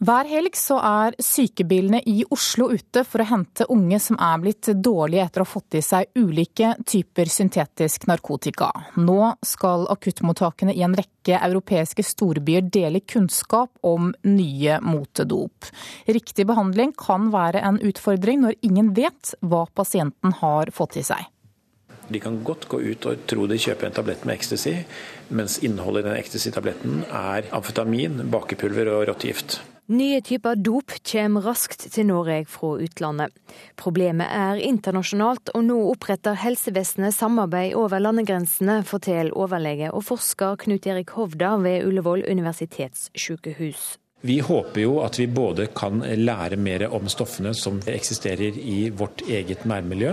Hver helg så er sykebilene i Oslo ute for å hente unge som er blitt dårlige etter å ha fått i seg ulike typer syntetisk narkotika. Nå skal akuttmottakene i en rekke europeiske storbyer dele kunnskap om nye motedop. Riktig behandling kan være en utfordring når ingen vet hva pasienten har fått i seg. De kan godt gå ut og tro de kjøper en tablett med ecstasy, mens innholdet i den ecstasy-tabletten er amfetamin, bakepulver og rottegift. Nye typer dop kommer raskt til Norge fra utlandet. Problemet er internasjonalt, og nå oppretter helsevesenet samarbeid over landegrensene, forteller overlege og forsker Knut Erik Hovda ved Ullevål universitetssykehus. Vi håper jo at vi både kan lære mer om stoffene som eksisterer i vårt eget nærmiljø,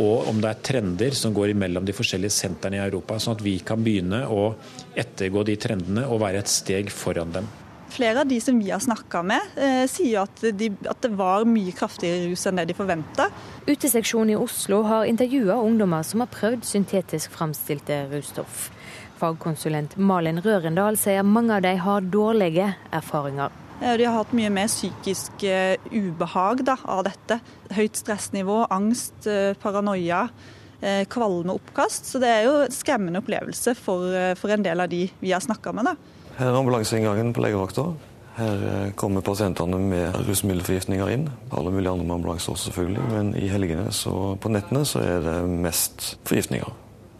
og om det er trender som går imellom de forskjellige sentrene i Europa, sånn at vi kan begynne å ettergå de trendene og være et steg foran dem. Flere av de som vi har snakka med, eh, sier at, de, at, det var mye kraftigere rus enn det de forventa. Uteseksjonen i Oslo har intervjua ungdommer som har prøvd syntetisk framstilte russtoff. Fagkonsulent Malin Rørendal sier mange av de har dårlige erfaringer. De har hatt mye mer psykisk uh, ubehag da, av dette. Høyt stressnivå, angst, uh, paranoia, kvalme oppkast. Så det er jo en skremmende opplevelse for, for en del av de vi har snakka med. da. Her er ambulanseinngangen på legevakta. Her eh, kommer pasientene med rusmiddelforgiftninger inn. Alle mulige andre med ambulanse også, selvfølgelig. Men i helgene så på nettene så er det mest forgiftninger.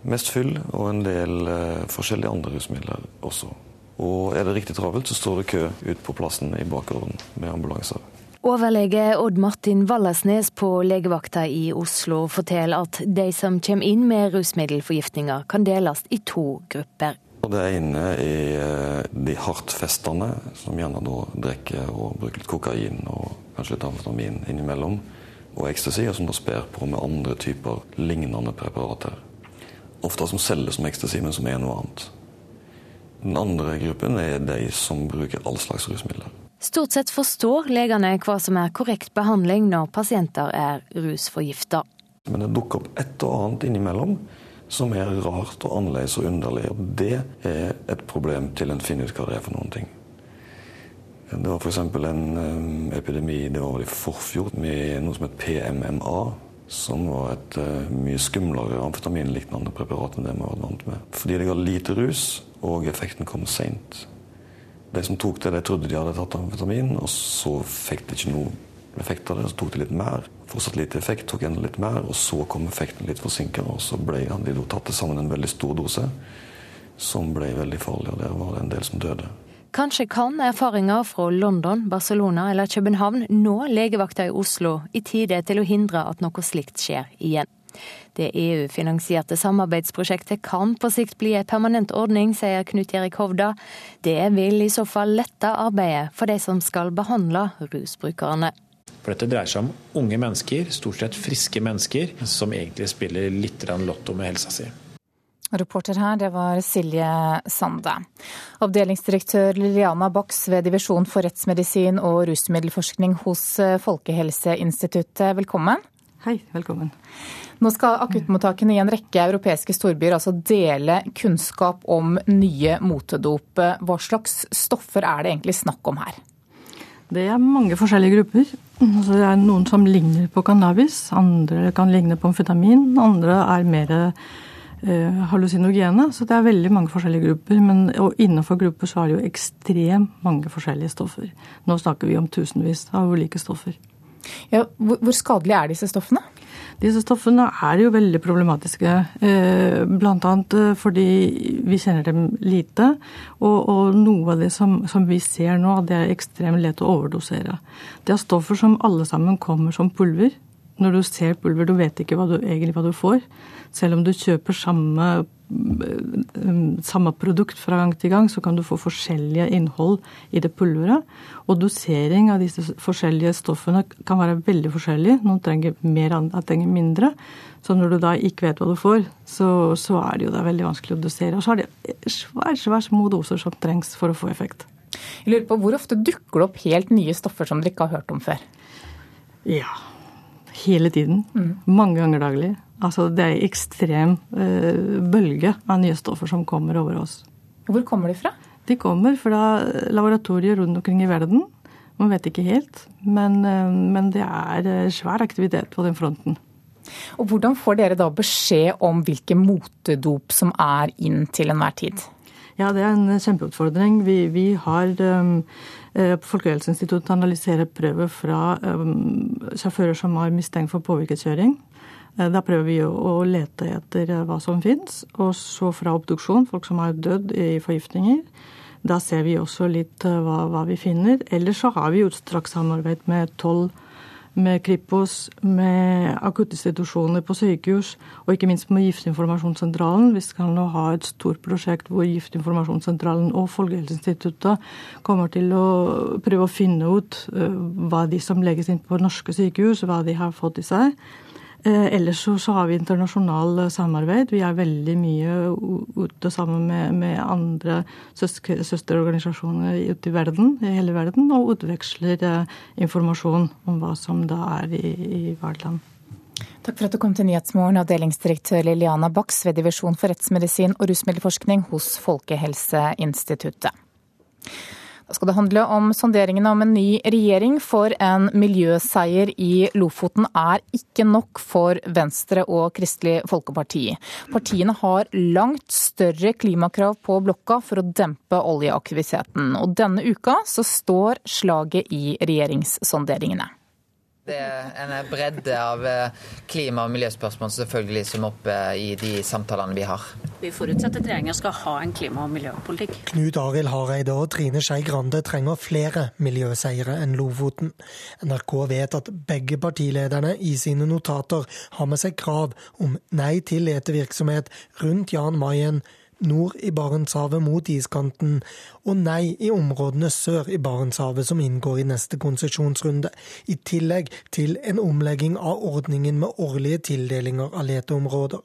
Mest fyll og en del uh, forskjellige andre rusmidler også. Og er det riktig travelt, så står det kø ut på plassen i bakgården med ambulanser. Overlege Odd Martin Wallersnes på legevakta i Oslo forteller at de som kommer inn med rusmiddelforgiftninger, kan deles i to grupper. Det er inne i de hardtfestende, som gjerne da drikker og bruker litt kokain og kanskje litt amfetamin innimellom, og ecstasy, og som da sper på med andre typer lignende preparater. Ofte som selges som ecstasy, men som er noe annet. Den andre gruppen er de som bruker all slags rusmidler. Stort sett forstår legene hva som er korrekt behandling når pasienter er rusforgifta. Men det dukker opp et og annet innimellom som er rart og annerledes og underlig. Og det er et problem til en finner ut hva det er for noen ting. Det var f.eks. en um, epidemi det var i forfjor med noe som het PMMA. Som var et uh, mye skumlere amfetaminlignende preparat enn det vi var vant med. Fordi det ga lite rus, og effekten kom seint. De som tok det, de trodde de hadde tatt amfetamin, og så fikk de ikke noe effekt av det. Så tok det litt mer. Fortsatt lite effekt, tok enda litt mer, og så kom effekten litt forsinket. Og så ble de tatt til sammen en veldig stor dose, som ble veldig farlig. Og der var det en del som døde. Kanskje kan erfaringer fra London, Barcelona eller København nå legevakta i Oslo i tide til å hindre at noe slikt skjer igjen. Det EU-finansierte samarbeidsprosjektet kan på sikt bli en permanent ordning, sier Knut Erik Hovda. Det vil i så fall lette arbeidet for de som skal behandle rusbrukerne. For dette dreier seg om unge mennesker, stort sett friske mennesker, som egentlig spiller litt lotto med helsa si. Reporter her, det var Silje Sande. Avdelingsdirektør Liliana Bax ved Divisjon for rettsmedisin og rusmiddelforskning hos Folkehelseinstituttet, velkommen. Hei, velkommen. Nå skal akuttmottakene i en rekke europeiske storbyer altså dele kunnskap om nye motedop. Hva slags stoffer er det egentlig snakk om her? Det er mange forskjellige grupper. Altså, det er noen som ligner på cannabis, andre kan ligne på amfetamin, andre er mer eh, hallusinogene. Så det er veldig mange forskjellige grupper. Men, og innenfor grupper så er det jo ekstremt mange forskjellige stoffer. Nå snakker vi om tusenvis av ulike stoffer. Ja, hvor skadelige er disse stoffene? Disse stoffene er jo veldig problematiske. Eh, Bl.a. Eh, fordi vi kjenner dem lite. Og, og noe av det som, som, vi ser nå, det er ekstremt lett å overdosere. Det er stoffer som alle sammen kommer som pulver. Når du ser pulver, du vet ikke hva du, egentlig hva du får. Selv om du kjøper samme samme produkt fra gang til gang, så kan du få forskjellige innhold i det pulveret. Og dosering av disse forskjellige stoffene kan være veldig forskjellig. Noen trenger mer, andre trenger mindre. Så når du da ikke vet hva du får, så, så er det jo da veldig vanskelig å dosere. Og så er det svært, svært små doser som trengs for å få effekt. Jeg lurer på, Hvor ofte dukker det opp helt nye stoffer som dere ikke har hørt om før? Ja, hele tiden. Mm. Mange ganger daglig. Altså det er en ekstrem uh, bølge av nye stoffer som kommer over oss. Hvor kommer de fra? De kommer fra laboratorier rundt omkring i verden. Man vet ikke helt, men, uh, men det er uh, svær aktivitet på den fronten. Og Hvordan får dere da beskjed om hvilke motedop som er inn til enhver tid? Ja, det er en kjempeutfordring. Vi, vi har um, Folkehelseinstituttet analysert prøver fra um, sjåfører som har mistenkt for påvirket kjøring. Eh, da prøver vi å lete etter eh, hva som fins. Og så fra obduksjon, folk som har dødd i forgiftninger. Da ser vi også litt eh, hva, hva vi finner. Ellers så har vi utstrakt samarbeid med toll, med Kripos, med akuttinstitusjoner på sykehus, og ikke minst med Giftinformasjonssentralen. Vi skal nå ha et stort prosjekt hvor Giftinformasjonssentralen og Folkehelseinstituttet kommer til å prøve å finne ut hva de som legges inn på norske sykehus, hva de har fått i seg. Eh, ellers så, så, har vi internasjonal eh, samarbeid. Vi er veldig mye ute sammen med, med andre søsterorganisasjoner ute i verden, i hele verden, og utveksler eh, informasjon om hva som da er i, i land. Takk for at du kom til Nyhetsmorgen, avdelingsdirektør Liliana Baks ved Divisjon for rettsmedisin og rusmiddelforskning hos Folkehelseinstituttet. Da skal det handle om sonderingene om en ny regjering, for en miljøseier i Lofoten er ikke nok for Venstre og Kristelig Folkeparti. Partiene har langt større klimakrav på blokka for å dempe oljeaktiviteten. Og denne uka så står slaget i regjeringssonderingene. Det er en bredde av eh, klima- og miljøspørsmål selvfølgelig som er oppe i de samtalene vi har. Vi forutsetter at regjeringa skal ha en klima- og miljøpolitikk. Knut Arild Hareide og Trine Skei Grande trenger flere miljøseire enn Lofoten. NRK vet at begge partilederne i sine notater har med seg krav om nei til letevirksomhet rundt Jan Mayen, nord i Barentshavet mot iskanten, og nei i områdene sør i Barentshavet som inngår i neste konsesjonsrunde, i tillegg til en omlegging av ordningen med årlige tildelinger av leteområder.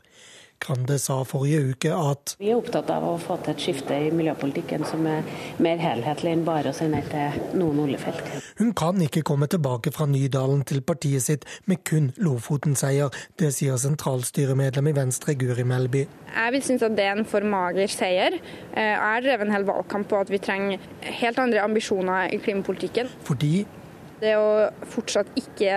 Grande sa forrige uke at Vi er opptatt av å få til et skifte i miljøpolitikken som er mer helhetlig enn bare å si nei til noen oljefelt. Hun kan ikke komme tilbake fra Nydalen til partiet sitt med kun Lofoten-seier. Det sier sentralstyremedlem i Venstre Guri Melby. Jeg vil synes at det er en for mager seier. Eh, Jeg har drevet en hel valgkamp på at vi trenger helt andre ambisjoner i klimapolitikken. Fordi Det å fortsatt ikke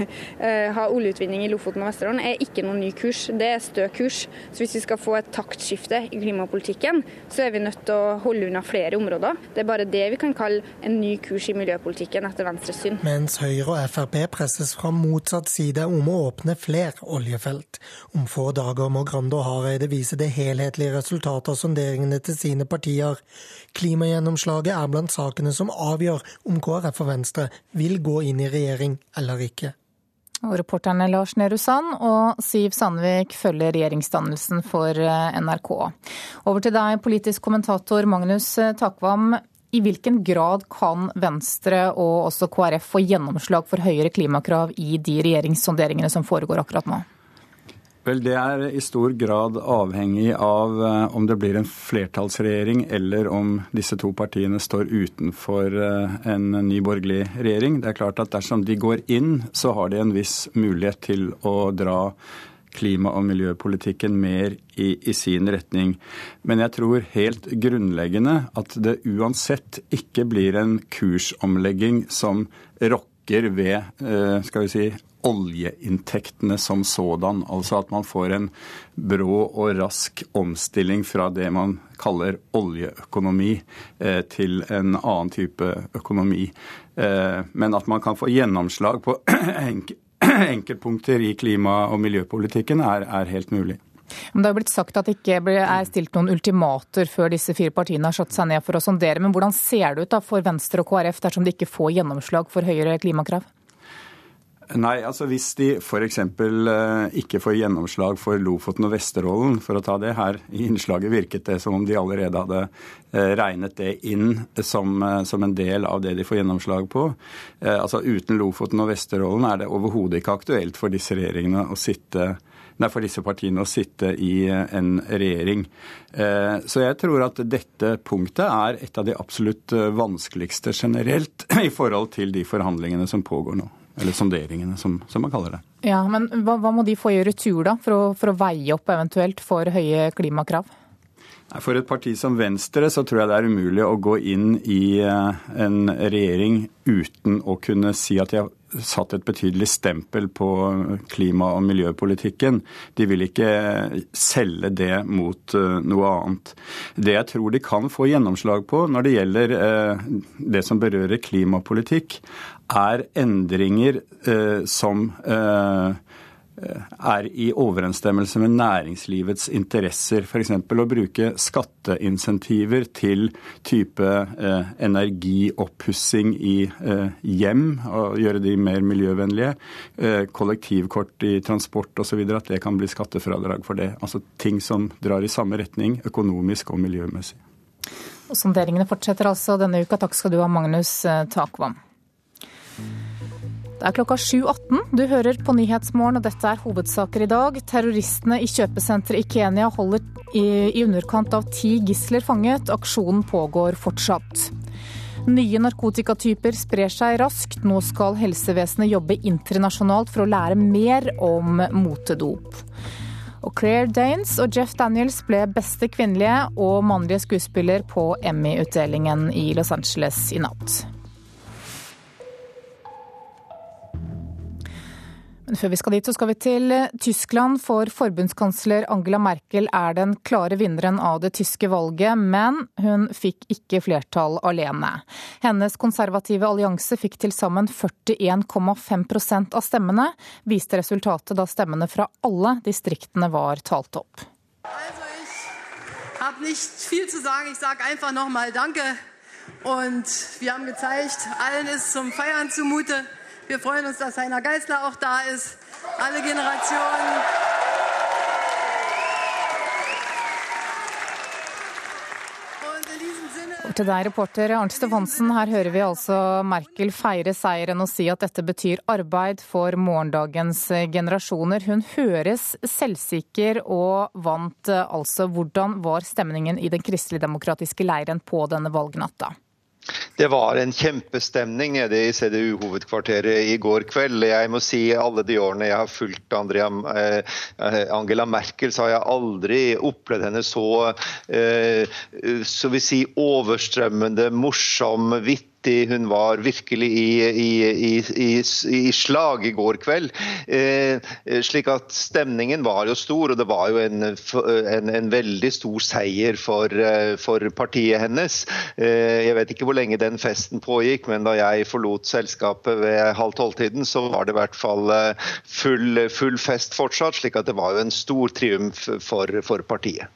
eh, ha oljeutvinning i Lofoten og Vesterålen er ikke noen ny kurs, det er stø kurs. Så hvis vi skal få et taktskifte i klimapolitikken, så er vi nødt til å holde unna flere områder. Det er bare det vi kan kalle en ny kurs i miljøpolitikken etter Venstres syn. Mens Høyre og Frp presses fra motsatt side om å åpne flere oljefelt. Om få dager må Grande og Hareide vise det helhetlige resultatet av sonderingene til sine partier. Klimagjennomslaget er blant sakene som avgjør om KrF og Venstre vil gå inn i regjering eller ikke. Og reporterne Lars Nehru Sand og Siv Sandvik følger regjeringsdannelsen for eh, NRK. Over til deg, politisk kommentator Magnus Takvam. I hvilken grad kan Venstre og også KrF få gjennomslag for høyere klimakrav i de regjeringssonderingene som foregår akkurat nå? Vel, Det er i stor grad avhengig av eh, om det blir en flertallsregjering eller om disse to partiene står utenfor eh, en ny borgerlig regjering. Det er klart at Dersom de går inn, så har de en viss mulighet til å dra klima- og miljøpolitikken mer i, i sin retning. Men jeg tror helt grunnleggende at det uansett ikke blir en kursomlegging som rokker ved eh, skal vi si, oljeinntektene som sådan. Altså at man får en brå og rask omstilling fra det man kaller oljeøkonomi eh, til en annen type økonomi. Eh, men at man kan få gjennomslag på enkeltpunkter i klima- og miljøpolitikken er, er helt mulig. Men Det har blitt sagt at det ikke er stilt noen ultimater før disse fire partiene har satt seg ned for å sondere. Men hvordan ser det ut da for Venstre og KrF dersom de ikke får gjennomslag for høyere klimakrav? Nei, altså hvis de f.eks. ikke får gjennomslag for Lofoten og Vesterålen, for å ta det her i innslaget virket det som om de allerede hadde regnet det inn som, som en del av det de får gjennomslag på. Altså Uten Lofoten og Vesterålen er det overhodet ikke aktuelt for disse regjeringene å sitte Nei, for disse partiene å sitte i en regjering. Så jeg tror at dette punktet er et av de absolutt vanskeligste generelt i forhold til de forhandlingene som pågår nå. Eller sonderingene, som, som, man kaller det. Ja, Men hva, hva må de få i retur, da, for å, for å veie opp eventuelt for høye klimakrav? For et parti som Venstre så tror jeg det er umulig å gå inn i en regjering uten å kunne si at de har satt et betydelig stempel på klima- og miljøpolitikken. De vil ikke selge det mot noe annet. Det jeg tror de kan få gjennomslag på når det gjelder det som berører klimapolitikk, er endringer som er i overensstemmelse med næringslivets interesser. F.eks. å bruke skatteinsentiver til type eh, energioppussing i eh, hjem, og gjøre de mer miljøvennlige. Eh, kollektivkort i transport osv. At det kan bli skattefradrag for det. Altså ting som drar i samme retning økonomisk og miljømessig. Og Sonderingene fortsetter altså denne uka. Takk skal du ha, Magnus Takvam. Det er klokka 7.18. Du hører på Nyhetsmorgen, og dette er hovedsaker i dag. Terroristene i kjøpesenteret i Kenya holder i, underkant av ti gisler fanget. Aksjonen pågår fortsatt. Nye narkotikatyper sprer seg raskt. Nå skal helsevesenet jobbe internasjonalt for å lære mer om motedop. Og Claire Danes og Jeff Daniels ble beste kvinnelige og mannlige skuespiller på Emmy-utdelingen i Los Angeles i natt. Før vi skal dit, så skal vi til Tyskland, for forbundskansler Angela Merkel er den klare vinneren av det tyske valget, men hun fikk ikke flertall alene. Hennes konservative allianse fikk til sammen 41,5% av stemmene, viste resultatet da stemmene fra alle distriktene var talt opp. Also ich habe nicht viel zu sagen. Ich sage einfach nochmal Danke. Und wir haben gezeigt, allen ist zum Feiern zumute. Wir freuen uns, dass Heiner Geißler auch da ist. Alle Generationen. Til deg, reporter Arnt Stefansen. Her hører vi altså Merkel feire seieren og si at dette betyr arbeid for morgendagens generasjoner. Hun høres selvsikker og vant altså. Hvordan var stemningen i den kristeligdemokratiske leiren på denne valgnatta? Det var en kjempestemning nede i CDU-hovedkvarteret i går kveld. Jeg må si alle de årene jeg har fulgt Andrea, eh, Angela Merkel, så har jeg aldri opplevd henne så, eh, så si, overstrømmende, morsom, vittig hun var virkelig i, i, i, i, slag i går kveld. Eh, slik at stemningen var jo stor, og det var jo en, en, en veldig stor seier for, eh, for partiet hennes. Eh, jeg vet ikke hvor lenge den festen pågikk, men da jeg forlot selskapet ved halv tolv-tiden, så var det i hvert fall eh, full, full, fest fortsatt. slik at det var jo en stor triumf for, for partiet.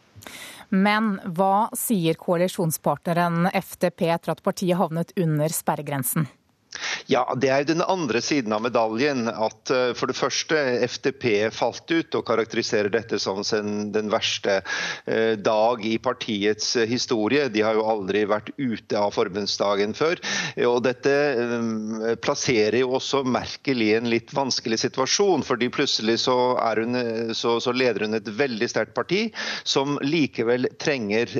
Men hva sier koalisjonspartneren FDP etter at partiet havnet under sperregrensen? Ja, Det er jo den andre siden av medaljen. at uh, For det første, FDP falt ut og karakteriserer dette som den verste uh, dag i partiets uh, historie. De har jo aldri vært ute av forbundsdagen før. og Dette plasserer jo også Merkel i en litt vanskelig situasjon. fordi plutselig så, hun, så, så leder hun et veldig sterkt parti, som likevel trenger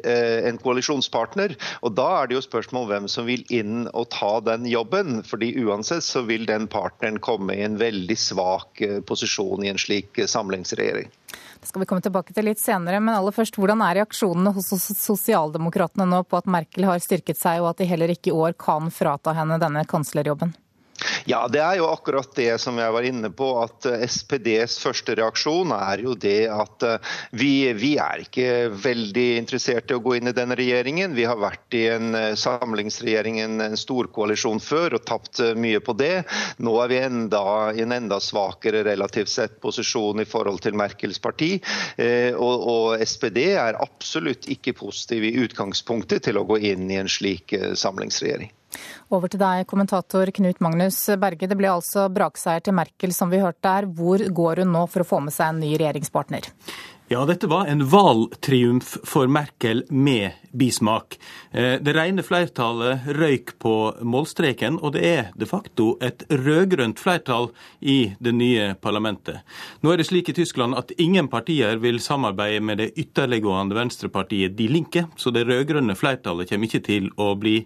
en koalisjonspartner. og Da er det jo spørsmål hvem som vil inn og ta den jobben fordi uansett så vil den partneren komme i en veldig svak eh, posisjon i en slik eh, samlingsregjering. Det skal vi komme tilbake til litt senere, men aller først, hvordan er reaksjonene hos sosialdemokratene nå på at Merkel har styrket seg, og at de heller ikke i år kan frata henne denne kanslerjobben? Ja, det er jo akkurat det som jeg var inne på. At eh, SPDs første reaksjon er jo det at eh, vi, vi er ikke veldig interessert i å gå inn i denne regjeringen. Vi har vært i en eh, samlingsregjering, en storkoalisjon før, og tapt mye på det. Nå er vi enda, i en enda svakere relativt sett posisjon i forhold til Merkels parti. Og, og SPD er absolutt ikke positiv i utgangspunktet til å gå inn i en slik samlingsregjering. Over til deg, kommentator Knut Magnus Berge. Det ble altså brakseier til Merkel, som vi hørte der. Hvor går hun nå for å få med seg en ny regjeringspartner? Ja, dette var en valgtriumf for Merkel med bismak. Eh, det rene flertallet røyk på målstreken, og det er de facto et rød-grønt flertall i det nye parlamentet. Nå er det slik i Tyskland at ingen partier vil samarbeide med det ytterliggående venstrepartiet De Linke, så det rød-grønne flertallet kommer ikke til å bli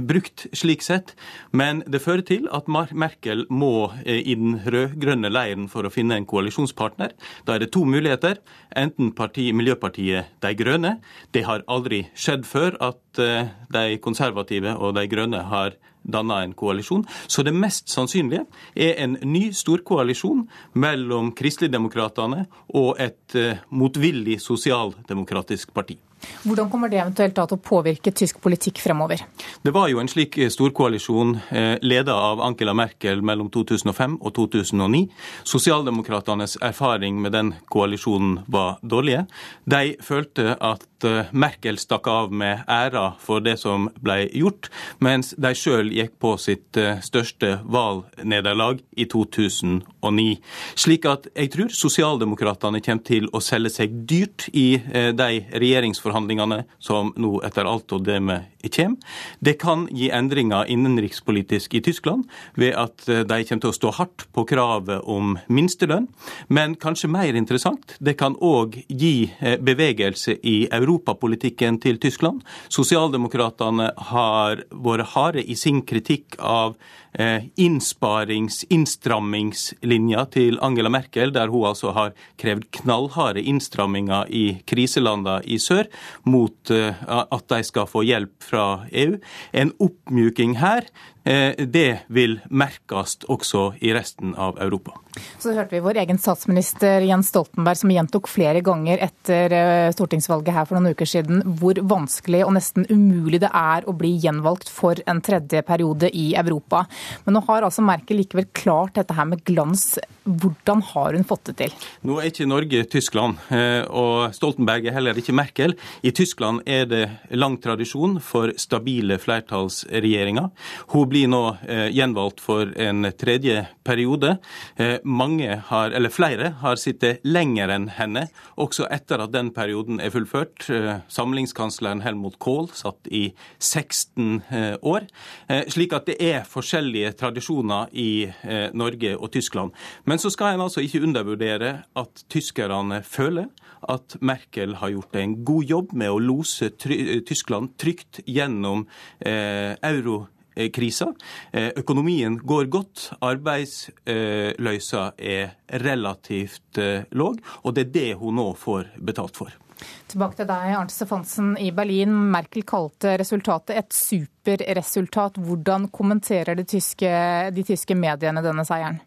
brukt slik sett. Men det fører til at Merkel må eh, i den rød-grønne leiren for å finne en koalisjonspartner. Da er det to muligheter. Enten parti, Miljøpartiet De Grønne. Det har aldri skjedd før at eh, de konservative og de grønne har danna en koalisjon. Så det mest sannsynlige er en ny storkoalisjon mellom Kristeligdemokratene og et eh, motvillig sosialdemokratisk parti. Hvordan kommer det eventuelt til å påvirke tysk politikk fremover? Det var jo en slik storkoalisjon eh, ledet av Angela Merkel mellom 2005 og 2009. Sosialdemokratenes erfaring med den koalisjonen var dårlige. De følte at eh, Merkel stakk av med æra for det som ble gjort, mens de sjøl gikk på sitt eh, største valgnederlag i 2009. Slik at jeg tror sosialdemokratene kommer til å selge seg dyrt i de regjeringsforhandlingene som nå etter alt å dømme kommer. Det kan gi endringer innenrikspolitisk i Tyskland ved at eh, de kommer til å stå hardt på kravet om minstelønn. Men kanskje mer interessant, det kan òg gi eh, bevegelse i europapolitikken til Tyskland. Sosialdemokratene har vært harde i sin kritikk av innsparings-, innstrammingslinja til Angela Merkel, der hun altså har krevd knallharde innstramminger i kriselandene i sør mot at de skal få hjelp fra EU. En oppmjuking her det vil merkes også i resten av Europa. Så hørte vi vår egen statsminister Jens Stoltenberg som gjentok flere ganger etter eh, stortingsvalget her for noen uker siden hvor vanskelig og nesten umulig det er å bli gjenvalgt for en tredje periode i Europa. Men nå har altså Merkel likevel klart dette her med glans. Hvordan har hun fått det til? Nå er ikke Norge Tyskland, eh, og Stoltenberg er heller ikke Merkel. I Tyskland er det lang tradisjon for stabile flertallsregjeringer. Hun blir nå eh, gjenvalgt for en tredje periode mange har, eller flere har sittet lenger enn henne, også etter at den perioden er fullført. Eh, samlingskansleren Helmut Kohl satt i 16 eh, år. Eh, slik at det er forskjellige tradisjoner i Norge og Tyskland. Men så skal en altså ikke undervurdere at tyskerne føler at Merkel har gjort en god jobb med å lose Tyskland trygt gjennom eh, euro Eh, krisa. Eh, økonomien går godt, arbeidsløysa er relativt eh, låg, og det er det hun nå får betalt for. Tilbake til deg, Arnt Stefansen i Berlin. Merkel kalte resultatet et superresultat. Hvordan kommenterer de tyske, de tyske mediene denne seieren?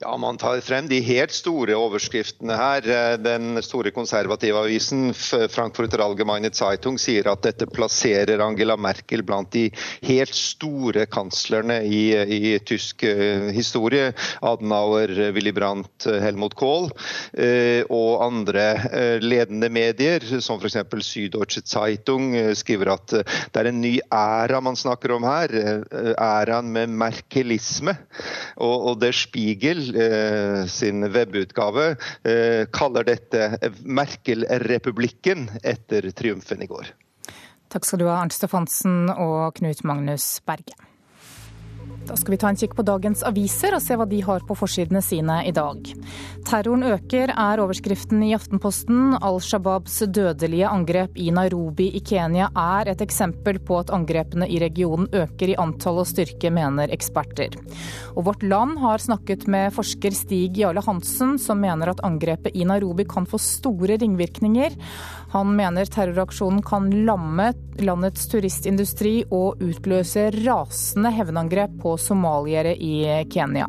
Ja, Man tar frem de helt store overskriftene her. Eh, den store konservative avisen Frankfurter Allgemeine Zeitung sier at dette plasserer Angela Merkel blant de helt store kanslerne i, i tysk eh, historie. Adenauer, Willy Brandt, Helmut Kohl og andre ledende medier, som f.eks. Süddeutsche Zeitung, skriver at det er en ny æra man snakker om her. Æraen med merkelisme. Og, og det Spiegel Spiegel eh, sin webutgave eh, kaller dette Merkel-republikken etter triumfen i går. Takk skal du ha, Arnt Stefansen og Knut Magnus Berge. Da skal vi ta en kikk på dagens aviser og se hva de har på forsidene sine i dag. Terroren øker, er overskriften i Aftenposten. Al Shabaabs dødelige angrep i Nairobi i Kenya er et eksempel på at angrepene i regionen øker i antall og styrke, mener eksperter. Og Vårt Land har snakket med forsker Stig Jarle Hansen, som mener at angrepet i Nairobi kan få store ringvirkninger. Han mener terroraksjonen kan lamme landets turistindustri og utløse rasende hevnangrep på somaliere i Kenya.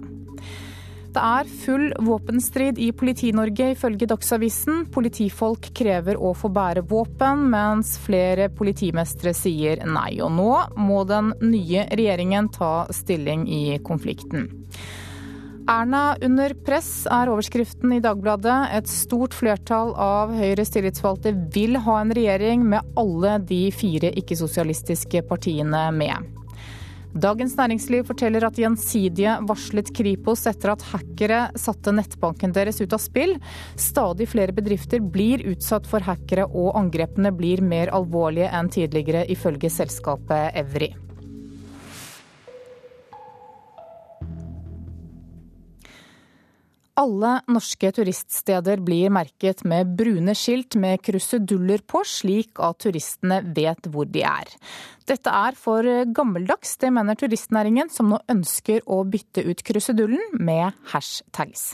Det er full våpenstrid i Politi-Norge, ifølge Dagsavisen. Politifolk krever å få bære våpen, mens flere politimestre sier nei. Og nå må den nye regjeringen ta stilling i konflikten. Erna under press er overskriften i Dagbladet. Et stort flertall av Høyres tillitsvalgte vil ha en regjering med alle de fire ikke-sosialistiske partiene med. Dagens Næringsliv forteller at Gjensidige varslet Kripos etter at hackere satte nettbanken deres ut av spill. Stadig flere bedrifter blir utsatt for hackere, og angrepene blir mer alvorlige enn tidligere, ifølge selskapet Evry. Alle norske turiststeder blir merket med brune skilt med kruseduller på, slik at turistene vet hvor de er. Dette er for gammeldags, det mener turistnæringen, som nå ønsker å bytte ut krusedullen med hashtags.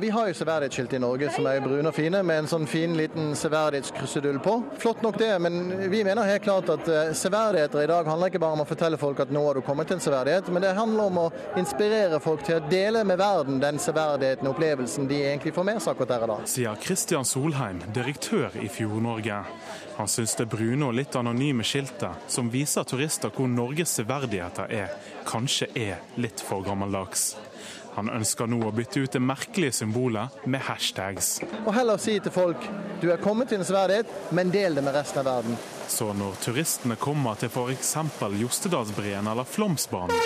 Vi har jo severdighetsskilt i Norge som er brune og fine, med en sånn fin liten severdighetskrusedull på. Flott nok det, men vi mener helt klart at eh, severdigheter i dag handler ikke bare om å fortelle folk at nå har du kommet til en severdighet, men det handler om å inspirere folk til å dele med verden den severdigheten og opplevelsen de egentlig får med seg akkurat der og da. Sier Kristian Solheim, direktør i Fjord-Norge. Han syns det brune og litt anonyme skiltet, som viser turister hvor Norges severdigheter er, kanskje er litt for gammeldags. Han ønsker nå å bytte ut det merkelige symbolet med hashtags. Og heller si til folk du er kommet til en sverdighet, men del det med resten av verden. Så når turistene kommer til f.eks. Jostedalsbreen eller Flåmsbanen,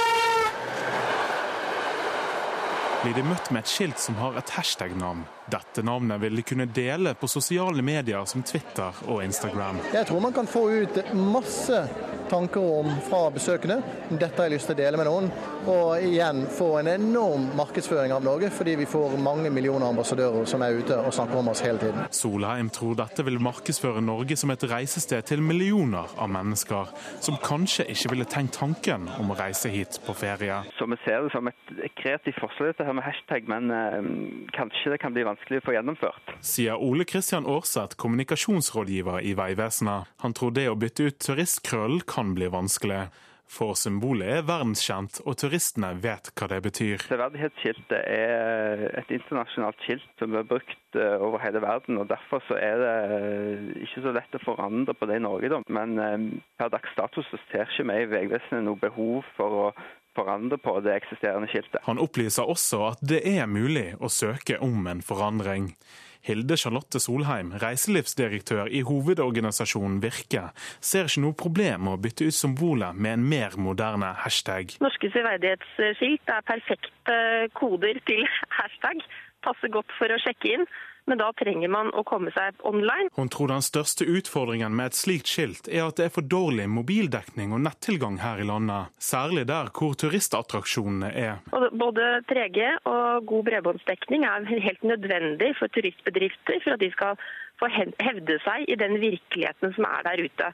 blir de møtt med et skilt som har et hashtag-navn. Dette navnet vil de kunne dele på sosiale medier som Twitter og Instagram. Jeg tror man kan få ut masse tanker om fra besøkende. Dette har jeg lyst til å dele med noen. Og igjen få en enorm markedsføring av Norge, fordi vi får mange millioner ambassadører som er ute og snakker om oss hele tiden. Solheim tror dette vil markedsføre Norge som et reisested til millioner av mennesker, som kanskje ikke ville tenkt tanken om å reise hit på ferie. Så Vi ser det som et kreativt forslag dette her med hashtag, men eh, kanskje det kan bli vanskelig å få gjennomført. Sier Ole Kristian Aarseth, kommunikasjonsrådgiver i Vegvesenet. Han tror det å bytte ut turistkrøllen kan bli vanskelig. For symbolet er verdenskjent, og turistene vet hva det betyr. Severdighetsskiltet er et internasjonalt skilt som er brukt eh, over hele verden. og Derfor så er det eh, ikke så lett å forandre på det i Norge. Men eh, per dags status så ser ikke vi i Vegvesenet noe behov for å forandre på det eksisterende skiltet. Han opplyser også at det er mulig å søke om en forandring. Hilde Charlotte Solheim, reiselivsdirektør i hovedorganisasjonen Virke, ser ikke noe problem med å bytte ut symbolet med en mer moderne hashtag. Norske severdighetsskilt er perfekte koder til hashtag. Passer godt for å sjekke inn men da trenger man å komme seg online. Hun tror den største utfordringen med et slikt skilt er at det er for dårlig mobildekning og nettilgang her i landet, særlig der hvor turistattraksjonene er. Både 3G og god bredbåndsdekning er helt nødvendig for turistbedrifter for at de skal få hevde seg i den virkeligheten som er der ute.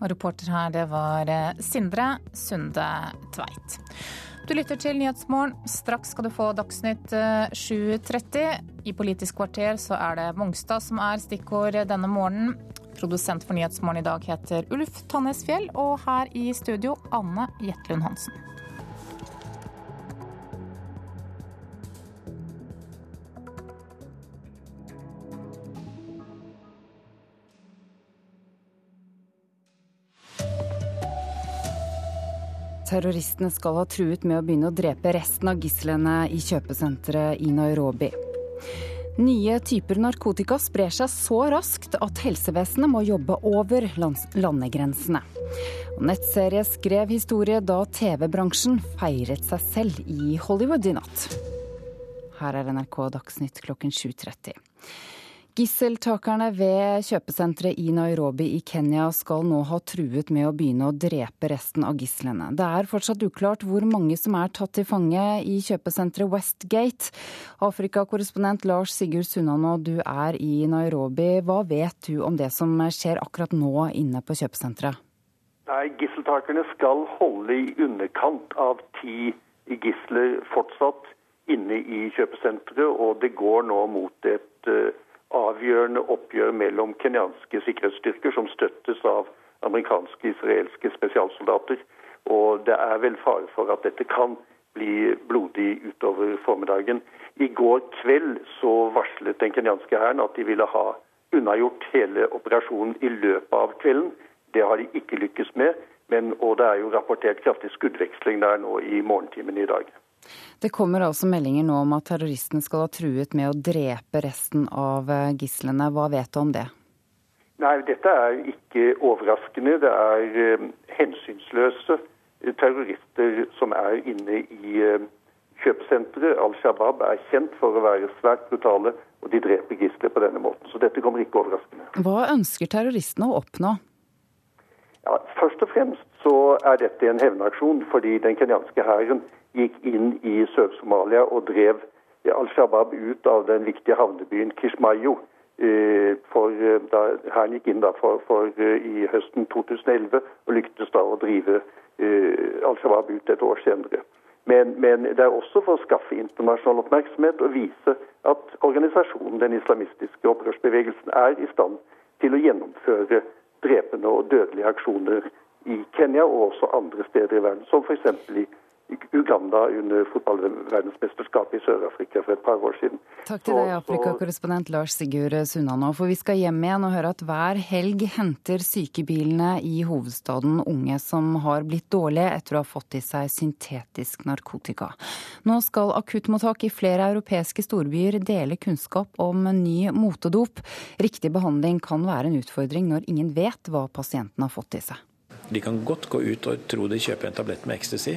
Og reporter her, det var eh, Sindre Sunde Tveit. Du lytter til Nyhetsmorgen. Straks skal du få Dagsnytt 7.30. Eh, I Politisk kvarter så er det Mongstad som er stikkord denne morgenen. Produsent for Nyhetsmorgen i dag heter Ulf Tannesfjell, og her i studio Anne Jetlund Hansen. Terroristene skal ha truet med å begynne å drepe resten av gislene i kjøpesenteret i Nairobi. Nye typer narkotika sprer seg så raskt at helsevesenet må jobbe over landegrensene. Nettserie skrev historie da TV-bransjen feiret seg selv i Hollywood i natt. Her er NRK Dagsnytt klokken 7.30. Gisseltakerne ved kjøpesenteret i Nairobi i Kenya skal nå ha truet med å begynne å drepe resten av gislene. Det er fortsatt uklart hvor mange som er tatt til fange i kjøpesenteret Westgate. Afrikakorrespondent Lars Sigurd Sunnanå, du er i Nairobi. Hva vet du om det som skjer akkurat nå inne på kjøpesenteret? Nei, Gisseltakerne skal holde i underkant av ti gisler fortsatt inne i kjøpesenteret, og det går nå mot et uh, avgjørende oppgjør mellom kenyanske sikkerhetsstyrker som støttes av amerikanske israelske spesialsoldater. Og det er vel fare for at dette kan bli blodig utover formiddagen. I går kveld så varslet den kenyanske hæren at de ville ha unnagjort hele operasjonen i løpet av kvelden. Det har de ikke lykkes med, men, og det er jo rapportert kraftig skuddveksling der nå i morgentimene i dag. Det kommer altså meldinger nå om at terroristene skal ha truet med å drepe resten av eh, gislene. Hva vet du om det? Nei, Dette er ikke overraskende. Det er uh, hensynsløse terrorister som er inne i uh, kjøpesenteret. Al Shabaab er kjent for å være svært brutale, og de dreper gisler på denne måten. Så dette kommer ikke overraskende. Hva ønsker terroristene å oppnå? Ja, først og fremst så er dette en hevnaksjon fordi den kenyanske hæren gikk inn i Sør-Somalia og drev Al Shabaab ut av den viktige havnebyen Kishmayo. Eh, for eh, da, Hæren gikk inn da for, for eh, i høsten 2011 og lyktes da å drive Al Shabaab ut et år senere. Men, men, det er også for å skaffe internasjonal oppmerksomhet og vise at organisasjonen, den islamistiske opprørsbevegelsen, er i stand til å gjennomføre drepende og dødelige aksjoner i Kenya og også andre steder i verden, som f.eks. i Uganda under fotballverdensmesterskapet i Sør-Afrika for et par år siden. Takk til deg, Afrikakorrespondent Lars Sigurd Sunnanå. For vi skal hjem igjen og høre at hver helg henter sykebilene i hovedstaden unge som har blitt dårlige etter å ha fått i seg syntetisk narkotika. Nå skal akuttmottak i flere europeiske storbyer dele kunnskap om ny motedop. Riktig behandling kan være en utfordring når ingen vet hva pasienten har fått i seg. De kan godt gå ut og tro de kjøper en tablett med ecstasy,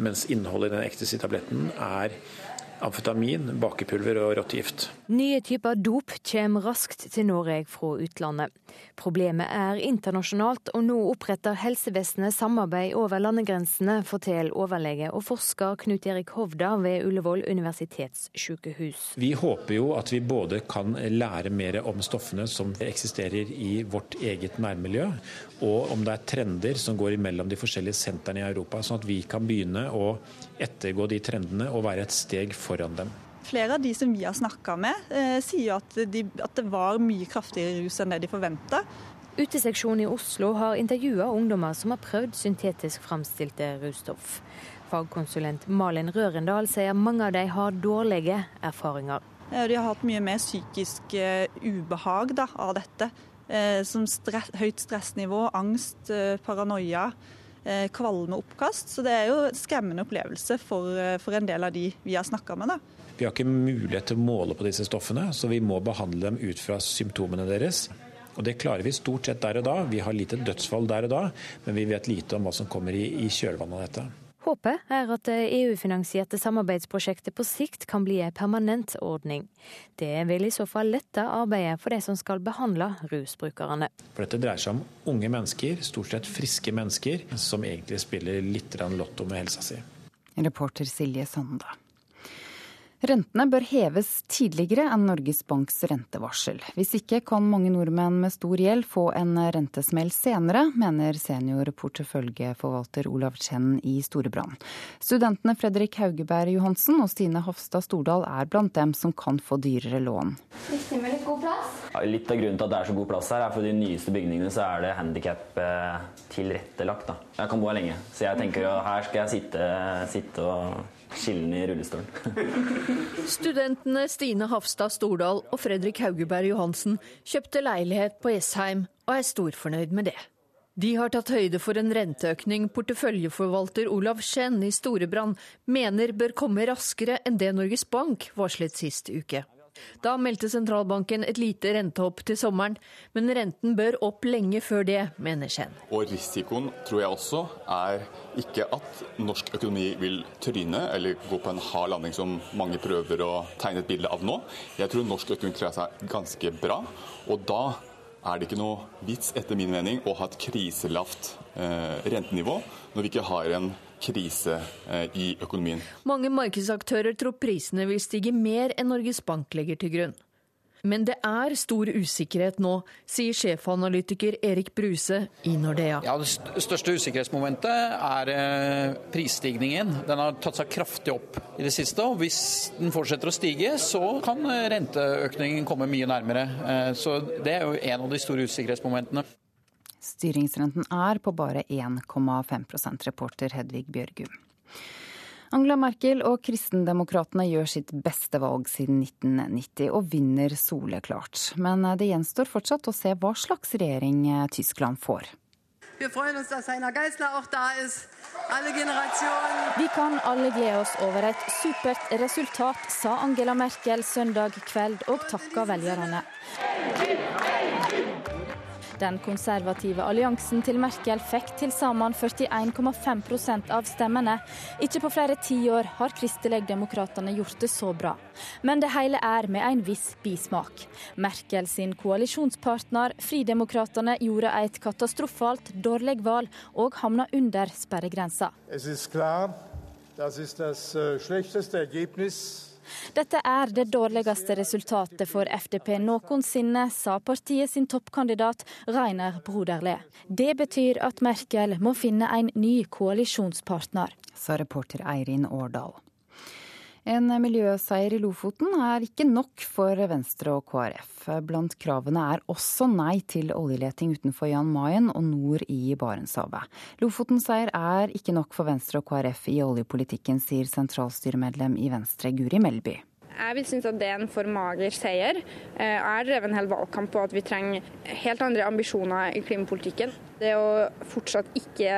mens innholdet i den ecstasy-tabletten er amfetamin, bakepulver og rottegift. Nye typer dop kommer raskt til Norge fra utlandet. Problemet er internasjonalt, og nå oppretter helsevesenet samarbeid over landegrensene, forteller overlege og forsker Knut Erik Hovda ved Ullevål universitetssykehus. Vi håper jo at vi både kan lære mer om stoffene som eksisterer i vårt eget nærmiljø, og om det er trender som går imellom de forskjellige sentrene i Europa, sånn at vi kan begynne å ettergå de trendene og være et steg foran dem. Flere av de som vi har snakka med, eh, sier at, de, at, det var mye kraftigere rus enn det de forventa. Uteseksjonen i Oslo har intervjua ungdommer som har prøvd syntetisk framstilte russtoff. Fagkonsulent Malin Rørendal sier mange av de har dårlige erfaringer. De har hatt mye mer psykisk eh, ubehag da, av dette. Eh, som stress, høyt stressnivå, angst, eh, paranoia, kvalme oppkast. Så det er jo en skremmende opplevelse for, for en del av de vi har snakka med. da. Vi har ikke mulighet til å måle på disse stoffene, så vi må behandle dem ut fra symptomene deres. Og Det klarer vi stort sett der og da. Vi har lite dødsfall der og da, men vi vet lite om hva som kommer i, i kjølvannet av dette. Håpet er at det EU-finansierte samarbeidsprosjektet på sikt kan bli en permanent ordning. Det vil i så fall lette arbeidet for de som skal behandle rusbrukerne. For Dette dreier seg om unge mennesker, stort sett friske mennesker, som egentlig spiller litt lotto med helsa si. Reporter Silje Sande. Rentene bør heves tidligere enn Norges Banks rentevarsel. Hvis ikke kan mange nordmenn med stor gjeld få en rentesmell senere, mener seniorporteføljeforvalter Olav Chen i Storebrand. Studentene Fredrik Haugeberg Johansen og Stine Hofstad Stordal er blant dem som kan få dyrere lån. litt god plass? Ja, litt av grunnen til at det er så god plass her, er for de nyeste bygningene så er det handikap tilrettelagt. tilrettelagt. Jeg kan bo her lenge, så jeg tenker at her skal jeg sitte, sitte og skillende i rullestolen. Studentene Stine Hafstad Stordal og Fredrik Haugeberg Johansen kjøpte leilighet på Esheim og er storfornøyd med det. De har tatt høyde for en renteøkning porteføljeforvalter Olav Skjenn i Storebrand mener bør komme raskere enn det Norges Bank varslet sist uke. Da meldte sentralbanken et lite rentehopp til sommeren, men renten bør opp lenge før det, mener Schen. Og risikoen tror jeg også er ikke at norsk økonomi vil tryne eller gå på en hard landing som mange prøver å tegne et bilde av nå. Jeg tror norsk økonomi klarer seg ganske bra. og da er det ikke noe vits, etter min mening, å ha et kriselavt eh, rentenivå når vi ikke har en krise eh, i økonomien. Mange markedsaktører tror prisene vil stige mer enn Norges Bank legger til grunn. Men det er stor usikkerhet nå, sier sjefanalytiker Erik Bruse i Nordea. Ja, Det største usikkerhetsmomentet er eh, prisstigningen. Den har tatt seg kraftig opp i det siste. og Hvis den fortsetter å stige, så kan renteøkningen komme mye nærmere. Eh, så Det er jo en av de store usikkerhetsmomentene. Styringsrenten er på bare 1,5% reporter Hedvig Bjørgum. Angela Merkel og kristendemokratene gjør sitt beste valg siden 1990 og vinner soleklart. Men det gjenstår fortsatt å se hva slags regjering Tyskland får. Vi kan alle glede oss over et supert resultat, sa Angela Merkel søndag kveld og takka velgerne. Den konservative alliansen til Merkel fikk til sammen 41,5% av stemmene. Ikke på flere tiår har Kristeligdemokratene gjort det så bra. Men det hele er med en viss bismak. Merkel sin koalisjonspartner Fridemokratene gjorde et katastrofalt dårlig valg og havna under sperregrensa. Det er klart, det er det dette er det dårligste resultatet for FDP noensinne, sa partiet sin toppkandidat Rainer Broderle. Det betyr at Merkel må finne en ny koalisjonspartner, sa reporter Eirin Årdal. En miljøseier i Lofoten er ikke nok for Venstre og KrF. Blant kravene er også nei til oljeleting utenfor Jan Mayen og nord i Barentshavet. Lofoten-seier er ikke nok for Venstre og KrF i oljepolitikken, sier sentralstyremedlem i Venstre Guri Melby. Jeg vil synes at det er en for mager seier. Eh, jeg har drevet en hel valgkamp på at vi trenger helt andre ambisjoner i klimapolitikken. Det å fortsatt ikke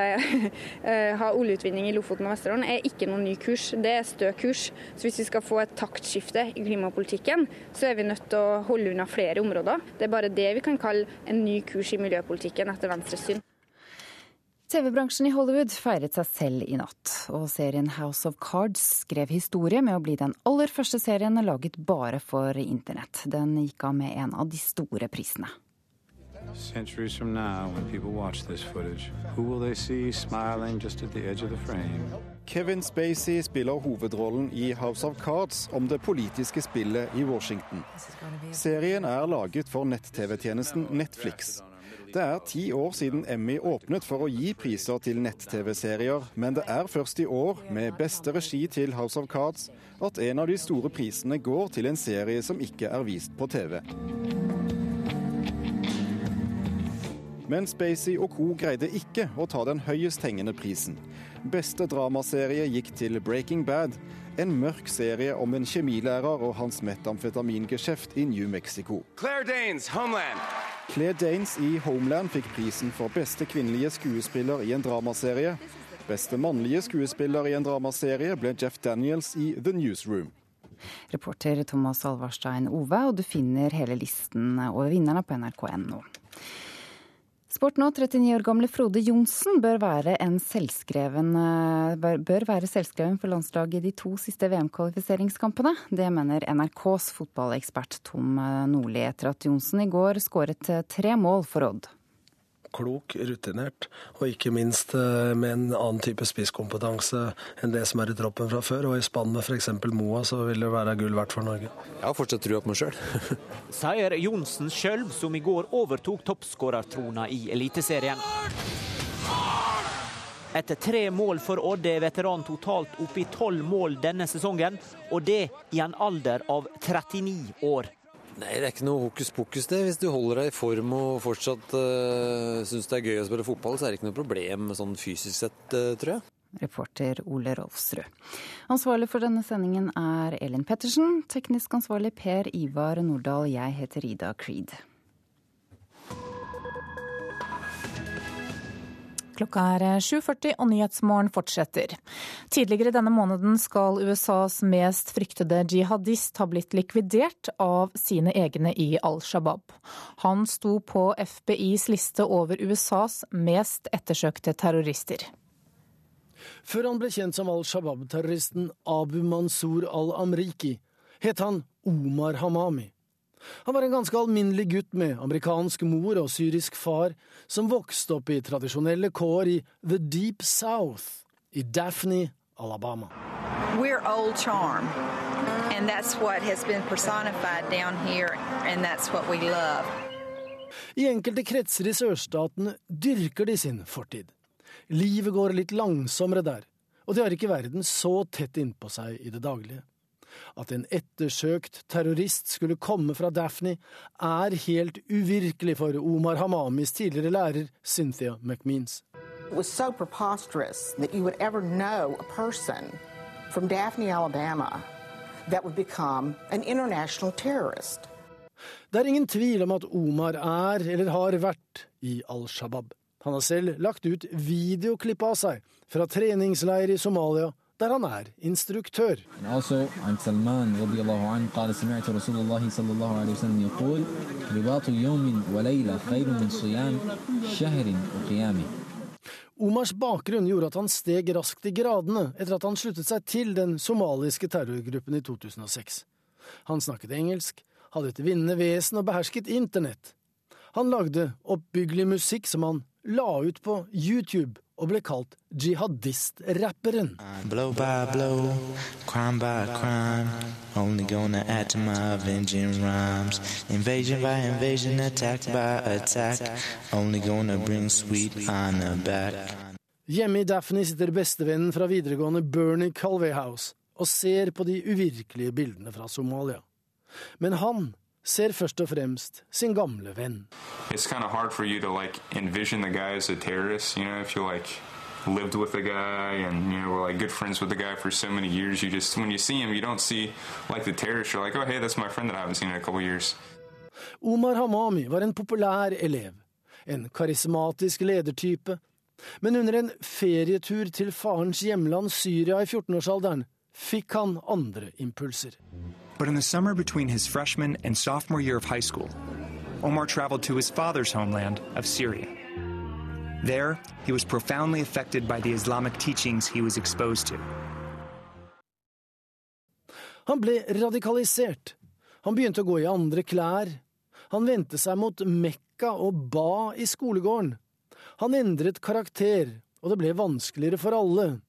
eh, ha oljeutvinning i Lofoten og Vesterålen er ikke noen ny kurs, det er stø kurs. Så hvis vi skal få et taktskifte i klimapolitikken, så er vi nødt til å holde unna flere områder. Det er bare det vi kan kalle en ny kurs i miljøpolitikken etter Venstres syn. TV-bransjen i Hollywood feiret seg selv i natt, og serien House of Cards skrev historie med å bli den aller første serien laget bare for internett. Den gikk av med en av de store prisene. Centuries from now, when people watch this footage, who will they see smiling just at the edge of the frame? Kevin Spacey spiller hovedrollen i House of Cards om det politiske spillet i Washington. Serien er laget for nett-TV-tjenesten Netflix. Det er ti år siden Emmy åpnet for å gi priser til nett-TV-serier, men det er først i år, med beste regi til House of Cards, at en av de store prisene går til en serie som ikke er vist på TV. Men Spacey og co. greide ikke å ta den høyest hengende prisen. Beste dramaserie gikk til Breaking Bad, en mørk serie om en kjemilærer og hans metamfetamingeskjeft i New Mexico. Claire Danes, Homeland. Claire Danes i Homeland fikk prisen for beste kvinnelige skuespiller i en dramaserie. Beste mannlige skuespiller i en dramaserie ble Jeff Daniels i The Newsroom. Reporter Thomas Alvarstein Ove, og du finner hele listen over vinnerne på nrk.no. Sport nå, 39 år gamle Frode Johnsen bør være, selvskreven, eh, bør være selvskreven for landslaget i de to siste VM-kvalifiseringskampene. Det mener NRKs fotballekspert Tom eh, Nordli etter at Johnsen i går skåret eh, tre mål for Odd klok, rutinert, og ikke minst eh, med en annen type spisskompetanse enn det som er i troppen fra før. Og i spann med f.eks. Moa, så vil det være gull verdt for Norge. Jeg har fortsatt trua på meg sjøl. Sier Johnsen sjøl, som i går overtok toppskårertrona i Eliteserien. Etter tre mål for Odd er veteranen totalt oppe i tolv mål denne sesongen, og det i en alder av 39 år. Nei, det er ikke noe hokus pokus det. Hvis du holder deg i form og fortsatt uh, syns det er gøy å spille fotball, så er det ikke noe problem sånn fysisk sett, uh, tror jeg. Reporter Ole Rolfsrud. Ansvarlig for denne sendingen er Elin Pettersen. Teknisk ansvarlig Per Ivar Nordahl. Jeg heter Ida Creed. Klokka er 7.40 og Nyhetsmorgen fortsetter. Tidligere denne måneden skal USAs mest fryktede jihadist ha blitt likvidert av sine egne i Al Shabaab. Han sto på FBIs liste over USAs mest ettersøkte terrorister. Før han ble kjent som Al Shabaab-terroristen Abu Mansour al-Amriki, het han Omar Hamami. Han var en ganske alminnelig gutt med amerikansk mor og syrisk far, som vokste opp i tradisjonelle kår i The Deep South i Daphne, Alabama. We're old charm, and that's what has been personified down here, and that's what we love. I enkelte kretser i sørstaten dyrker de sin fortid. Livet går litt langsommere der, og de har ikke verden så tett innpå seg i det daglige. At en ettersøkt terrorist skulle komme fra Daphne, er helt uvirkelig for Omar Hamamis tidligere lærer Cynthia McMeans. It was so preposterous that you would ever know a person from Daphne, Alabama, that would become an international terrorist. Det er ingen tvil om at Omar er, eller har vært, i Al Shabaab. Han har selv lagt ut videoklipp av seg fra treningsleir i Somalia der han er instruktør. Omars bakgrunn gjorde at han steg raskt i gradene etter at han sluttet seg til den somaliske terrorgruppen i 2006. Han snakket engelsk, hadde et vinnende vesen og behersket internett. Han lagde oppbyggelig musikk som han la ut på YouTube og ble kalt jihadist-rapperen. Blow by blow, crime by crime, only gonna add to my avenging rhymes. Invasion by invasion, attack by attack, only gonna bring sweet honor back. Hjemme i Daphne sitter bestevennen fra videregående Bernie Calvey House og ser på de uvirkelige bildene fra Somalia. Men han ser først og fremst sin gamle venn. Kind of hard for you to like envision the guy as a terrorist, you know, if you like lived with the guy and you know were like good friends with the guy for so many years. You just when you see him, you don't see like the terrorist. You're like, oh hey, that's my friend that I haven't seen in a couple years. Omar Hamami var en populær elev, en karismatisk ledertype. Men under en ferietur til farens hjemland Syria i 14-årsalderen fikk han andre impulser. But in the summer between his freshman and sophomore year of high school, Omar traveled to his father's homeland of Syria. There, he was profoundly affected by the Islamic teachings he was exposed to. Han ble radikalisert. Han begynte å gå i andre klær. Han vendte seg mot Mekka og ba i skolegården. Han endret karakter og det ble vanskeligere for alle,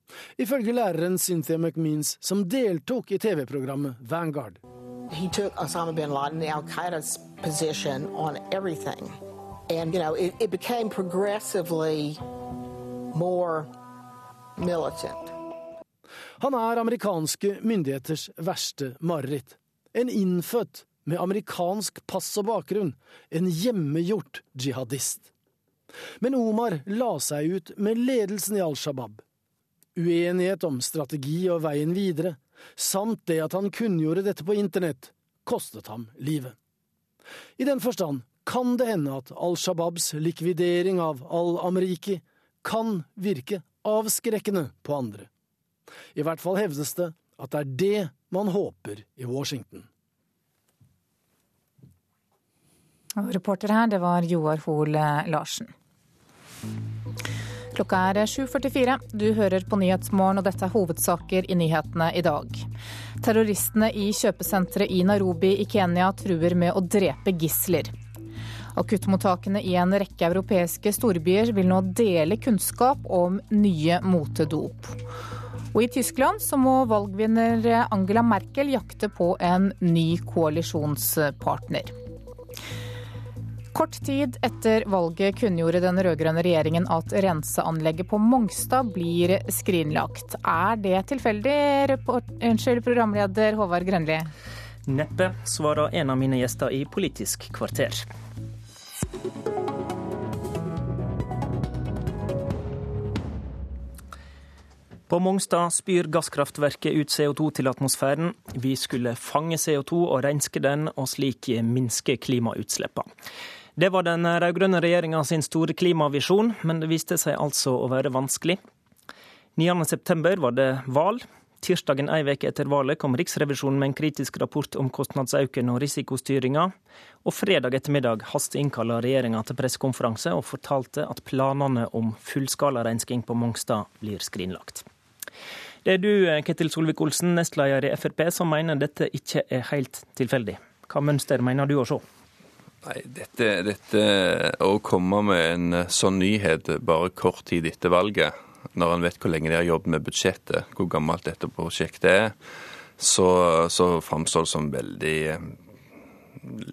ifølge læreren Cynthia McMeans, som deltok i TV-programmet Vanguard. He took Osama bin Laden, Al Qaeda's position on everything. And, you know, it, it became progressively more militant. Han er amerikanske myndigheters verste mareritt. En innfødt med amerikansk pass og bakgrunn. En hjemmegjort jihadist. Men Omar la seg ut med ledelsen i Al Shabaab. Uenighet om strategi og veien videre, samt det at han kunngjorde dette på internett, kostet ham livet. I den forstand kan det hende at Al Shabaabs likvidering av al-Amriki kan virke avskrekkende på andre. I hvert fall hevdes det at det er det man håper i Washington. Reporter her, det var Joar Hoel Larsen. Klokka er 7.44. Du hører på Nyhetsmorgen, og dette er hovedsaker i nyhetene i dag. Terroristene i kjøpesenteret i Nairobi i Kenya truer med å drepe gisler. Akuttmottakene i en rekke europeiske storbyer vil nå dele kunnskap om nye motedop. Og i Tyskland så må valgvinner Angela Merkel jakte på en ny koalisjonspartner. Kort tid etter valget kunngjorde den rød-grønne regjeringen at renseanlegget på Mongstad blir skrinlagt. Er det tilfeldig, report, unnskyld, programleder Håvard Grønli? Neppe, svarer en av mine gjester i Politisk kvarter. På Mongstad spyr gasskraftverket ut CO2 til atmosfæren. Vi skulle fange CO2 og renske den, og slik minske klimautslippene. Det var den rød-grønne regjeringa sin store klimavisjon, men det viste seg altså å være vanskelig. 9.9 var det valg. Tirsdagen ei uke etter valget kom Riksrevisjonen med en kritisk rapport om kostnadsauken og risikostyringa. Og fredag ettermiddag hasteinnkalla regjeringa til pressekonferanse og fortalte at planene om fullskalarensking på Mongstad blir skrinlagt. Det er du, Ketil Solvik-Olsen, nestleder i Frp, som mener dette ikke er helt tilfeldig. Hva mønster mener du å se? Nei, dette, dette, Å komme med en sånn nyhet bare kort tid etter valget, når en vet hvor lenge de har jobbet med budsjettet, hvor gammelt dette prosjektet er, så, så framstår det som veldig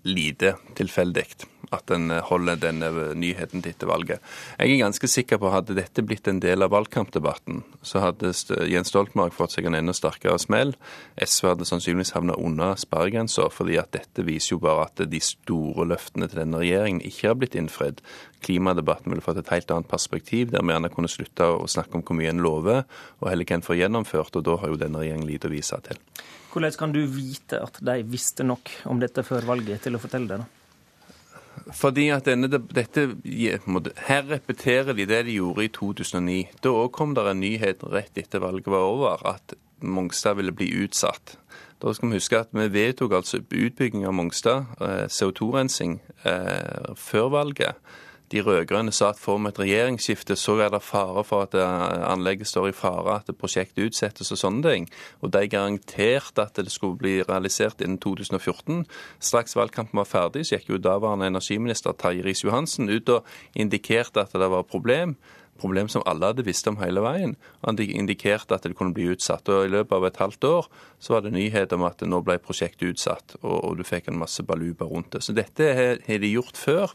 lite tilfeldig at en holder denne nyheten til etter valget. Jeg er ganske sikker på at hadde dette blitt en del av valgkampdebatten, så hadde Jens Stoltenberg fått seg en enda sterkere smell. SV hadde sannsynligvis havna under sperregrensa, fordi at dette viser jo bare at de store løftene til denne regjeringen ikke har blitt innfridd. Klimadebatten ville fått et helt annet perspektiv, der vi gjerne kunne slutta å snakke om hvor mye en lover, og heller hva en får gjennomført. Og da har jo denne regjeringen lite å vise til. Hvordan kan du vite at de visste nok om dette før valget til å fortelle det? da? Fordi at denne, dette, Her repeterer de det de gjorde i 2009. Da òg kom det en nyhet rett etter valget var over, at Mongstad ville bli utsatt. Da skal vi huske at vi vedtok altså utbygging av Mongstad, CO2-rensing, før valget de rød-grønne sa at får vi et regjeringsskifte, så er det fare for at anlegget står i fare, at prosjektet utsettes og sånne ting. Og de garanterte at det skulle bli realisert innen 2014. Straks valgkampen var ferdig, så gikk jo daværende energiminister Terje Riis-Johansen ut og indikerte at det var et problem problem som alle hadde visst om hele veien. Han indikerte at det kunne bli utsatt. og I løpet av et halvt år så var det nyhet om at nå ble prosjektet utsatt, og, og du fikk en masse baluba rundt det. Så dette har de gjort før.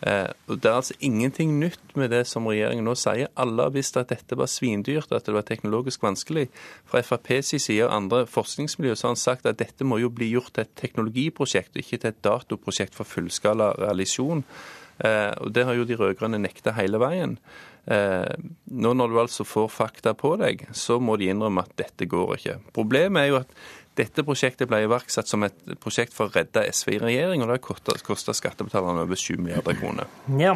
Det er altså ingenting nytt med det som regjeringen nå sier. Alle har visst at dette var svindyrt, at det var teknologisk vanskelig. Fra FrPs side og andre forskningsmiljøer så har han sagt at dette må jo bli gjort til et teknologiprosjekt, ikke til et datoprosjekt for fullskala realisjon. Og Det har jo de rød-grønne nekta hele veien. Nå når du altså får fakta på deg, så må de innrømme at dette går ikke. Problemet er jo at dette prosjektet ble iverksatt som et prosjekt for å redde SV i regjering, og det har kosta skattebetalerne over 7 milliarder kroner. Ja.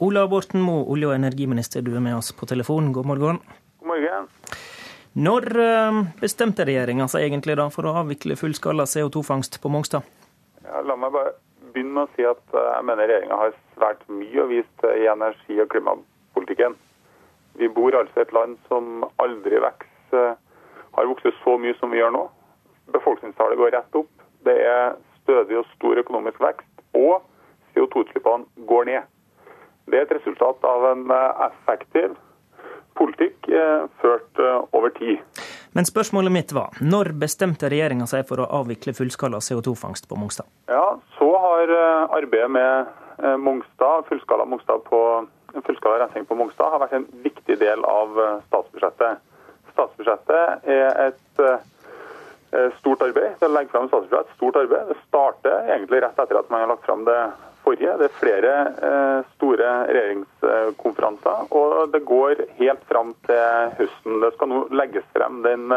Ola Borten Moe, olje- og energiminister, du er med oss på telefon. God morgen. God morgen. Når bestemte regjeringa seg egentlig da for å avvikle fullskala CO2-fangst på Mongstad? Ja, la meg bare begynne med å si at jeg mener regjeringa har svært mye å vise i energi- og klimapolitikken. Vi bor altså i et land som aldri vokser, har vokst så mye som vi gjør nå befolkningstallet går rett opp. Det er stødig og stor økonomisk vekst, og CO2-utslippene går ned. Det er et resultat av en effektiv politikk ført over tid. Men spørsmålet mitt var, når bestemte regjeringa seg for å avvikle fullskala CO2-fangst på Mongstad? Ja, Så har arbeidet med Mongstad, fullskala, Mongstad på, fullskala rensing på Mongstad har vært en viktig del av statsbudsjettet. Statsbudsjettet er et stort arbeid. Det å legge frem statsbudsjett, stort arbeid. Det starter egentlig rett etter at man har lagt frem det forrige. Det er flere eh, store regjeringskonferanser, og det går helt fram til høsten. Det skal nå legges frem den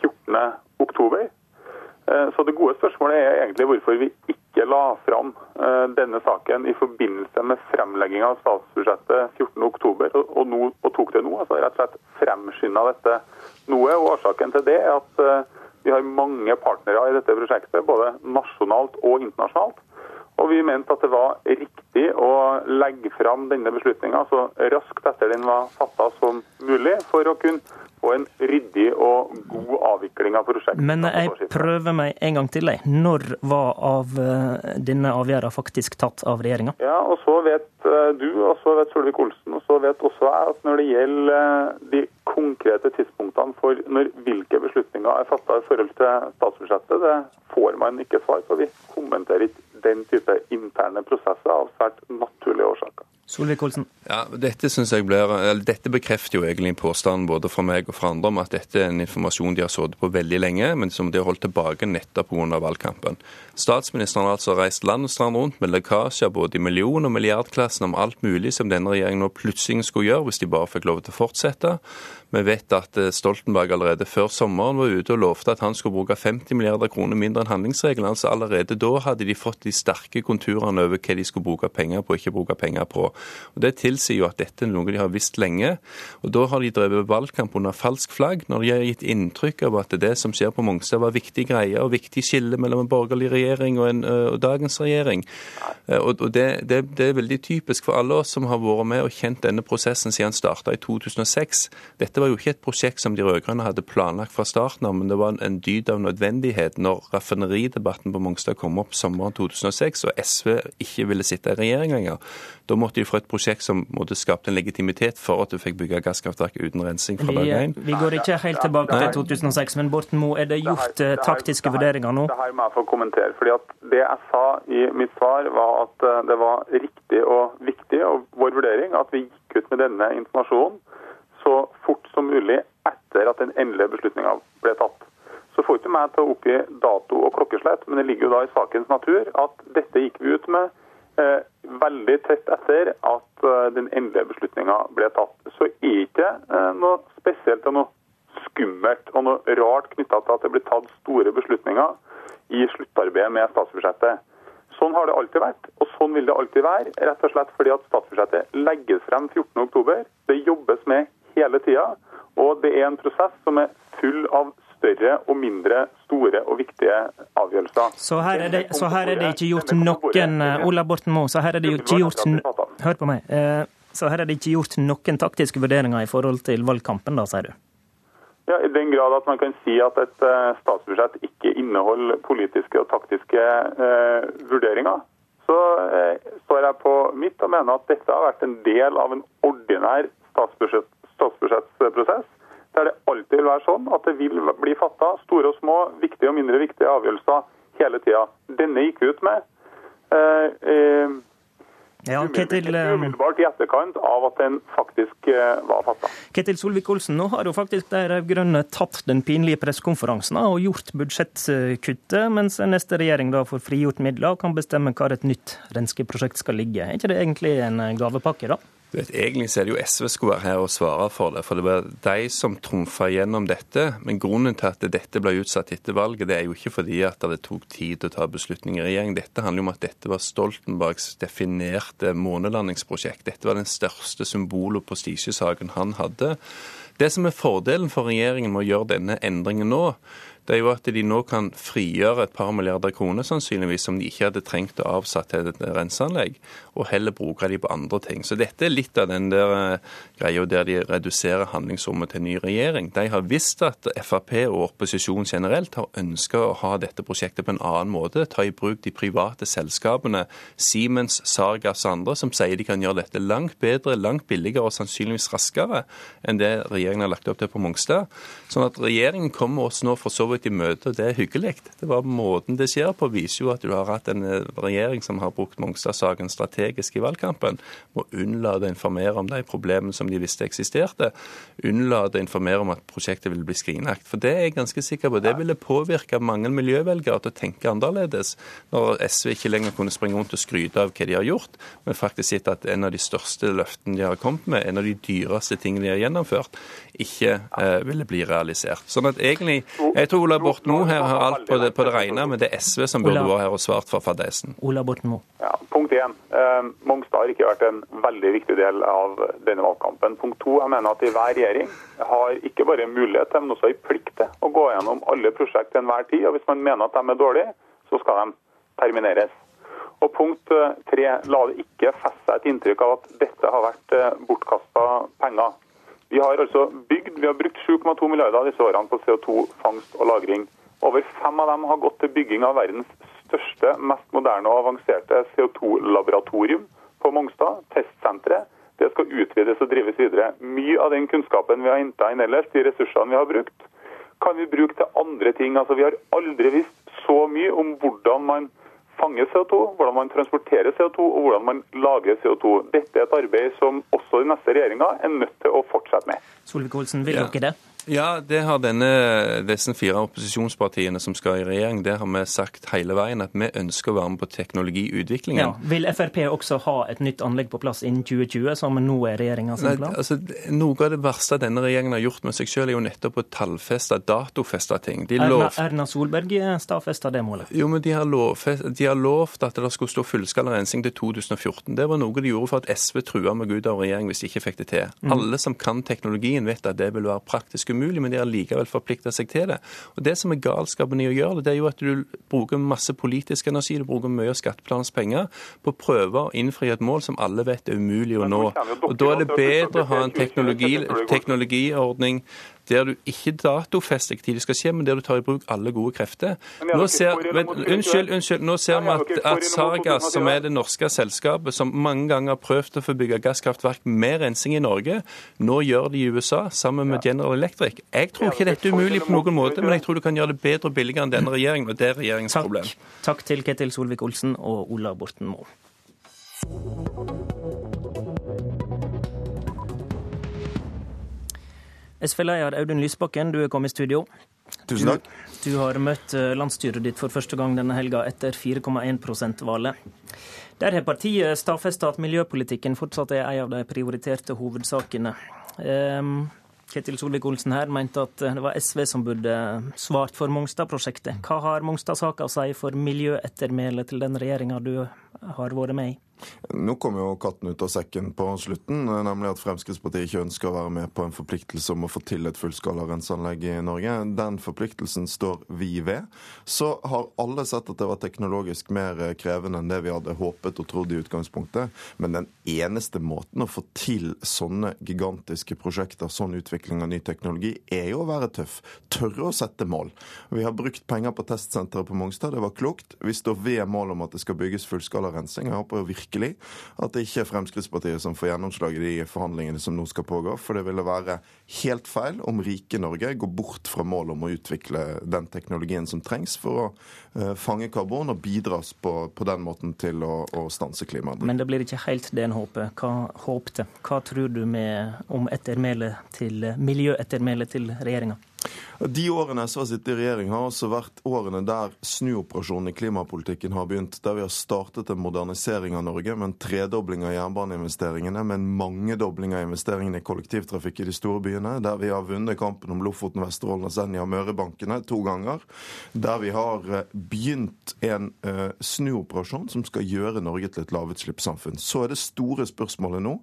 14. Eh, oktober. Eh, så det gode spørsmålet er egentlig hvorfor vi ikke la fram denne saken i forbindelse med fremlegging av statsbudsjettet 14.10, og, nå, og tok det nå. altså Rett og slett fremskynda dette noe. og Årsaken til det er at vi har mange partnere i dette prosjektet, både nasjonalt og internasjonalt. Og vi mente at det var riktig å legge fram denne beslutninga så raskt etter den var fatta som mulig, for å kunne få en ryddig og god avvikling av prosjektet. Men jeg prøver meg en gang til. Når var av eh, denne avgjørelsen faktisk tatt av regjeringa? Ja, og så vet eh, du, og så vet Solvik-Olsen, og så vet også jeg at når det gjelder eh, de konkrete tidspunktene for når hvilke beslutninger er fatta i forhold til statsbudsjettet, det får man ikke svar på. Vi kommenterer ikke den type interne prosesser av svært naturlige årsaker. Solvik-Olsen. Ja, dette, dette, bekrefter jo egentlig påstanden både fra meg og fra andre om at dette er en informasjon de har sittet på veldig lenge, men som de har holdt tilbake nettopp pga. valgkampen. Statsministeren har altså reist land og strand rundt med lekkasjer både i million- og milliardklassen om alt mulig som denne regjeringen nå plutselig skulle gjøre hvis de bare fikk lov til å fortsette. Vi vet at eh, Stoltenberg allerede før sommeren var ute og lovte at han skulle bruke 50 milliarder kroner mindre enn handlingsregelen. Altså Allerede da hadde de fått de sterke konturene over hva de skulle bruke penger på og ikke bruke penger på. Og Det tilsier jo at dette er noe de har visst lenge. Og Da har de drevet valgkamp under falsk flagg, når de har gitt inntrykk av at det som skjer på Mongstad var viktig greie og viktig skille mellom en borgerlig regjering og, en, og dagens regjering. Og det, det, det, er veldig typisk for alle oss som har vært med og kjent denne prosessen siden den starta i 2006. Dette var jo ikke et prosjekt som de rød-grønne hadde planlagt fra starten av, men det var en dyd av nødvendighet når raffineridebatten på Mongstad kom opp sommeren 2006 og SV ikke ville sitte i regjering lenger. Da måtte de få et prosjekt som måtte skapte en legitimitet for at du fikk bygge gasskraftverk uten rensing fra dag én. Vi går ikke helt tilbake til 2006, men Borten Moe, er det gjort det her, det her, taktiske vurderinger nå? Det her må jeg få kommentere. fordi at Det jeg sa i mitt svar, var at eh, det var riktig og viktig, og vår vurdering, at vi gikk ut med denne informasjonen så fort som mulig etter at den endelige beslutninga ble tatt. Så får ikke meg til å oppgi dato og klokkeslett, men det ligger jo da i sakens natur at dette gikk vi ut med eh, veldig tett etter at eh, den endelige beslutninga ble tatt. Så er ikke eh, noe spesielt og noe skummelt og noe rart knytta til at det blir tatt store beslutninger i sluttarbeidet med statsbudsjettet. Sånn har det alltid vært, og sånn vil det alltid være. Rett og slett fordi at statsbudsjettet legges frem 14.10. Det jobbes med hele tida. Og det er en prosess som er full av større og mindre store og viktige avgjørelser. Så her er det, her er det ikke gjort noen Ola Borten Moe, så her er det ikke gjort Hør på meg. Eh, så her er det ikke gjort noen taktiske vurderinger i forhold til valgkampen, da, sier du? Ja, I den grad at man kan si at et eh, statsbudsjett ikke inneholder politiske og taktiske eh, vurderinger, så eh, står jeg på mitt og mener at dette har vært en del av en ordinær statsbudsjett statsbudsjettsprosess, der det alltid vil være sånn at det vil bli fatta store og små, viktige og mindre viktige avgjørelser hele tida. Denne gikk ut med eh, eh, ja, Ketil, eh, umiddelbart i etterkant av at den faktisk eh, var fatta. Ketil Solvik-Olsen, nå har jo faktisk de rød-grønne tatt den pinlige pressekonferansen og gjort budsjettkuttet, mens neste regjering da får frigjort midler og kan bestemme hvor et nytt renseprosjekt skal ligge. Er ikke det egentlig en gavepakke, da? Vet, egentlig så er det jo SV skulle være her og svare for det. For det var de som trumfa gjennom dette. Men grunnen til at dette ble utsatt etter valget, det er jo ikke fordi at det tok tid å ta beslutninger i regjering. Dette handler jo om at dette var Stoltenbergs definerte månelandingsprosjekt. Dette var den største symbol- og prestisjesaken han hadde. Det som er fordelen for regjeringen med å gjøre denne endringen nå, det er jo at de nå kan frigjøre et par milliarder kroner sannsynligvis som de ikke hadde trengt å avsatt til et renseanlegg, og heller bruke de på andre ting. Så dette er litt av den der uh, greia der de reduserer handlingsrommet til en ny regjering. De har visst at Frp og opposisjonen generelt har ønska å ha dette prosjektet på en annen måte. Ta i bruk de private selskapene, Siemens, Sargas og andre, som sier de kan gjøre dette langt bedre, langt billigere og sannsynligvis raskere enn det regjeringen har lagt opp til på Mongstad. Sånn at regjeringen kommer oss nå for så vidt i møte, og det er hyggelig. Det var Måten det skjer på, viser jo at du har hatt en eh, regjering som har brukt Mongstad-saken strategisk i valgkampen. Må unnlate å informere om de problemene som de visste eksisterte. Unnlate å informere om at prosjektet ville bli skrinlagt. For det er jeg ganske sikker på. Det ville påvirke mange miljøvelgere til å tenke annerledes, når SV ikke lenger kunne springe rundt og skryte av hva de har gjort, men faktisk sett at en av de største løftene de har kommet med, en av de dyreste tingene de har gjennomført, ikke eh, ville bli realisert. Sånn at egentlig, Jeg tror Ola Borten Moe her har alt på det, på det rene, men det er SV som burde vært her og svart for fadesen. Ola Borten Moe. Ja, punkt én. Eh, Mongstad har ikke vært en veldig viktig del av denne valgkampen. Punkt to. Jeg mener at hver regjering har ikke bare mulighet til, men også en plikt til å gå gjennom alle prosjekt til enhver tid. og Hvis man mener at de er dårlige, så skal de termineres. Og punkt eh, tre, la det ikke feste seg et inntrykk av at dette har vært eh, bortkasta penger. Vi har altså bygd, vi har brukt 7,2 milliarder disse årene på CO2-fangst og -lagring. Over fem av dem har gått til bygging av verdens største, mest moderne og avanserte CO2-laboratorium på Mongstad, testsenteret. Det skal utvides og drives videre. Mye av den kunnskapen vi har henta inn ellers, de ressursene vi har brukt, kan vi bruke til andre ting. Altså, Vi har aldri visst så mye om hvordan man fanger CO2, hvordan man transporterer CO2 og hvordan man lager CO2. Dette er et arbeid som også den neste regjeringa er nødt til å fortsette med. Solvik-Olsen, vil dere det? Ja, det har denne, disse fire opposisjonspartiene som skal i regjering, det har vi sagt hele veien at vi ønsker å være med på teknologiutviklingen. Ja. Vil Frp også ha et nytt anlegg på plass innen 2020, som nå er regjeringa sin plan? Altså, noe av det verste denne regjeringen har gjort med seg selv, er jo nettopp å tallfeste, datofeste ting. De Erna. Erna Solberg stadfesta det målet? Jo, men de har, lovfest, de har lovt at det skulle stå fullskala rensing til 2014. Det var noe de gjorde for at SV trua med Gud av regjering hvis de ikke fikk det til. Mm. Alle som kan teknologien, vet at det vil være praktisk umulig, men de har likevel forplikta seg til det. Og Det som er galskapen i å gjøre det, det er jo at du bruker masse politisk energi, du bruker mye av skatteplanens penger på å prøve å innfri et mål som alle vet er umulig å nå. Og Da er det bedre å ha en teknologi, teknologiordning der du ikke datofester når det skal skje, men der du tar i bruk alle gode krefter. Nå ser, men, unnskyld, unnskyld, nå ser vi at, at Sargas, som er det norske selskapet som mange ganger har prøvd å få bygge gasskraftverk med rensing i Norge, nå gjør det i USA sammen med General Electric. Jeg tror ikke dette er umulig på noen måte, men jeg tror du kan gjøre det bedre og billigere enn denne regjeringen, og det er regjeringens Takk. problem. Takk til Ketil Solvik-Olsen og Ola Borten Moe. SV-leder Audun Lysbakken, du er kommet i studio. Tusen takk. Du, du har møtt eh, landsstyret ditt for første gang denne helga etter 4,1 %-valget. Der har partiet stadfesta at miljøpolitikken fortsatt er en av de prioriterte hovedsakene. Um, Ketil Solvik-Olsen her mente at det var SV som burde svart for Mongstad-prosjektet. Hva har Mongstad-saka å si for miljøettermælet til den regjeringa du har vært med i? Nå kom jo katten ut av sekken på slutten, nemlig at Fremskrittspartiet ikke ønsker å være med på en forpliktelse om å få til et fullskala renseanlegg i Norge. Den forpliktelsen står vi ved. Så har alle sett at det var teknologisk mer krevende enn det vi hadde håpet og trodd i utgangspunktet. Men den eneste måten å få til sånne gigantiske prosjekter, sånn utvikling av ny teknologi, er jo å være tøff. Tørre å sette mål. Vi har brukt penger på testsenteret på Mongstad, det var klokt. Vi står ved målet om at det skal bygges fullskala rensing. Jeg håper jo virkelig virkelig at det ikke er Fremskrittspartiet som får gjennomslag i de forhandlingene som nå skal pågå. For det ville være helt feil om rike Norge går bort fra målet om å utvikle den teknologien som trengs for å uh, fange karbon og bidras på, på den måten til å, å stanse klimaendringene. Men det blir ikke helt det en håper. Hva håpte? Hva tror du med om ettermælet til miljøettermælet til regjeringa? De årene SV har sittet i regjering, har også vært årene der snuoperasjonen i klimapolitikken har begynt. Der vi har startet en modernisering av Norge med en tredobling av jernbaneinvesteringene, med en mangedobling av investeringene i kollektivtrafikk i de store byene. Der vi har vunnet kampen om Lofoten, Vesterålen, Senja og Mørebankene to ganger. Der vi har eh, begynt en uh, snuoperasjon som skal gjøre Norge til et lavutslippssamfunn. Så er det store spørsmålet nå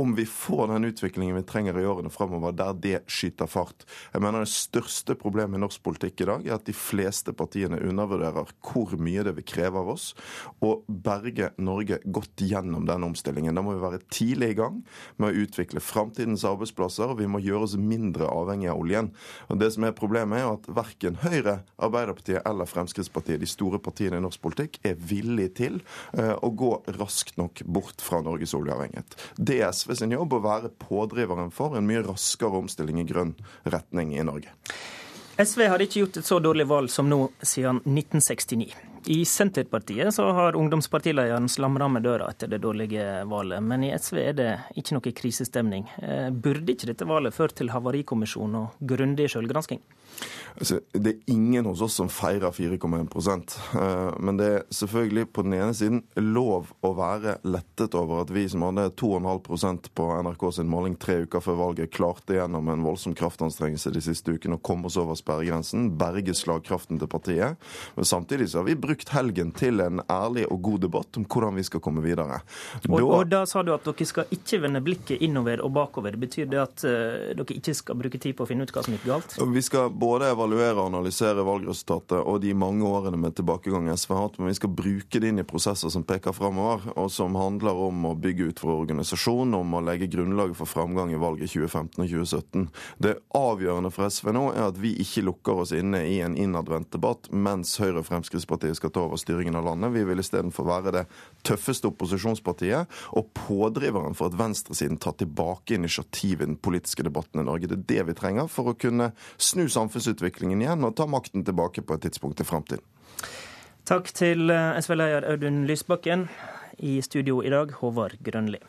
om vi får den utviklingen vi trenger i årene fremover, der det skyter fart. Jeg mener det største problemet i norsk politikk i dag er at de fleste partiene undervurderer hvor mye det vil kreve av oss å berge Norge godt gjennom den omstillingen. Da må vi være tidlig i gang med å utvikle framtidens arbeidsplasser, og vi må gjøre oss mindre avhengig av oljen. Og Det som er Problemet er at verken Høyre, Arbeiderpartiet eller Fremskrittspartiet, de store partiene i norsk politikk, er villig til uh, å gå raskt nok bort fra Norges oljeavhengighet. Det er SV sin jobb å være pådriveren for en mye raskere omstilling i grønn retning i Norge. SV har ikke gjort et så dårlig valg som nå siden 1969. I Senterpartiet så har ungdomspartilederen med døra etter det dårlige valget, men i SV er det ikke noe krisestemning. Eh, burde ikke dette valget ført til havarikommisjon og grundig selvgransking? Altså, det er ingen hos oss som feirer 4,1 eh, Men det er selvfølgelig på den ene siden lov å være lettet over at vi som hadde 2,5% på NRK sin måling tre uker før valget, klarte gjennom en voldsom kraftanstrengelse de siste ukene å komme oss over sperregrensen, berge slagkraften til partiet. Men samtidig så har vi brukt helgen til en ærlig og god debatt om hvordan vi skal komme videre. Da, og, og da sa du at dere skal ikke vende blikket innover og bakover. Betyr det at uh, dere ikke skal bruke tid på å finne ut hva som gikk galt? Vi skal både evaluere og analysere valgresultatet og de mange årene med tilbakegang SV har hatt, men vi skal bruke det inn i prosesser som peker framover, og som handler om å bygge ut for organisasjon, om å legge grunnlaget for framgang i valget 2015 og 2017. Det avgjørende for SV nå er at vi ikke lukker oss inne i en innadvendt debatt mens Høyre og Fremskrittspartiet skal ta over styringen av landet. Vi vil istedenfor være det tøffeste opposisjonspartiet og pådriveren for at venstresiden tar tilbake initiativ i den politiske debatten i Norge. Det er det vi trenger for å kunne snu samfunnsutviklingen igjen og ta makten tilbake på et tidspunkt i framtiden. Takk til eh, SV-leder Audun Lysbakken. I studio i dag, Håvard Grønli.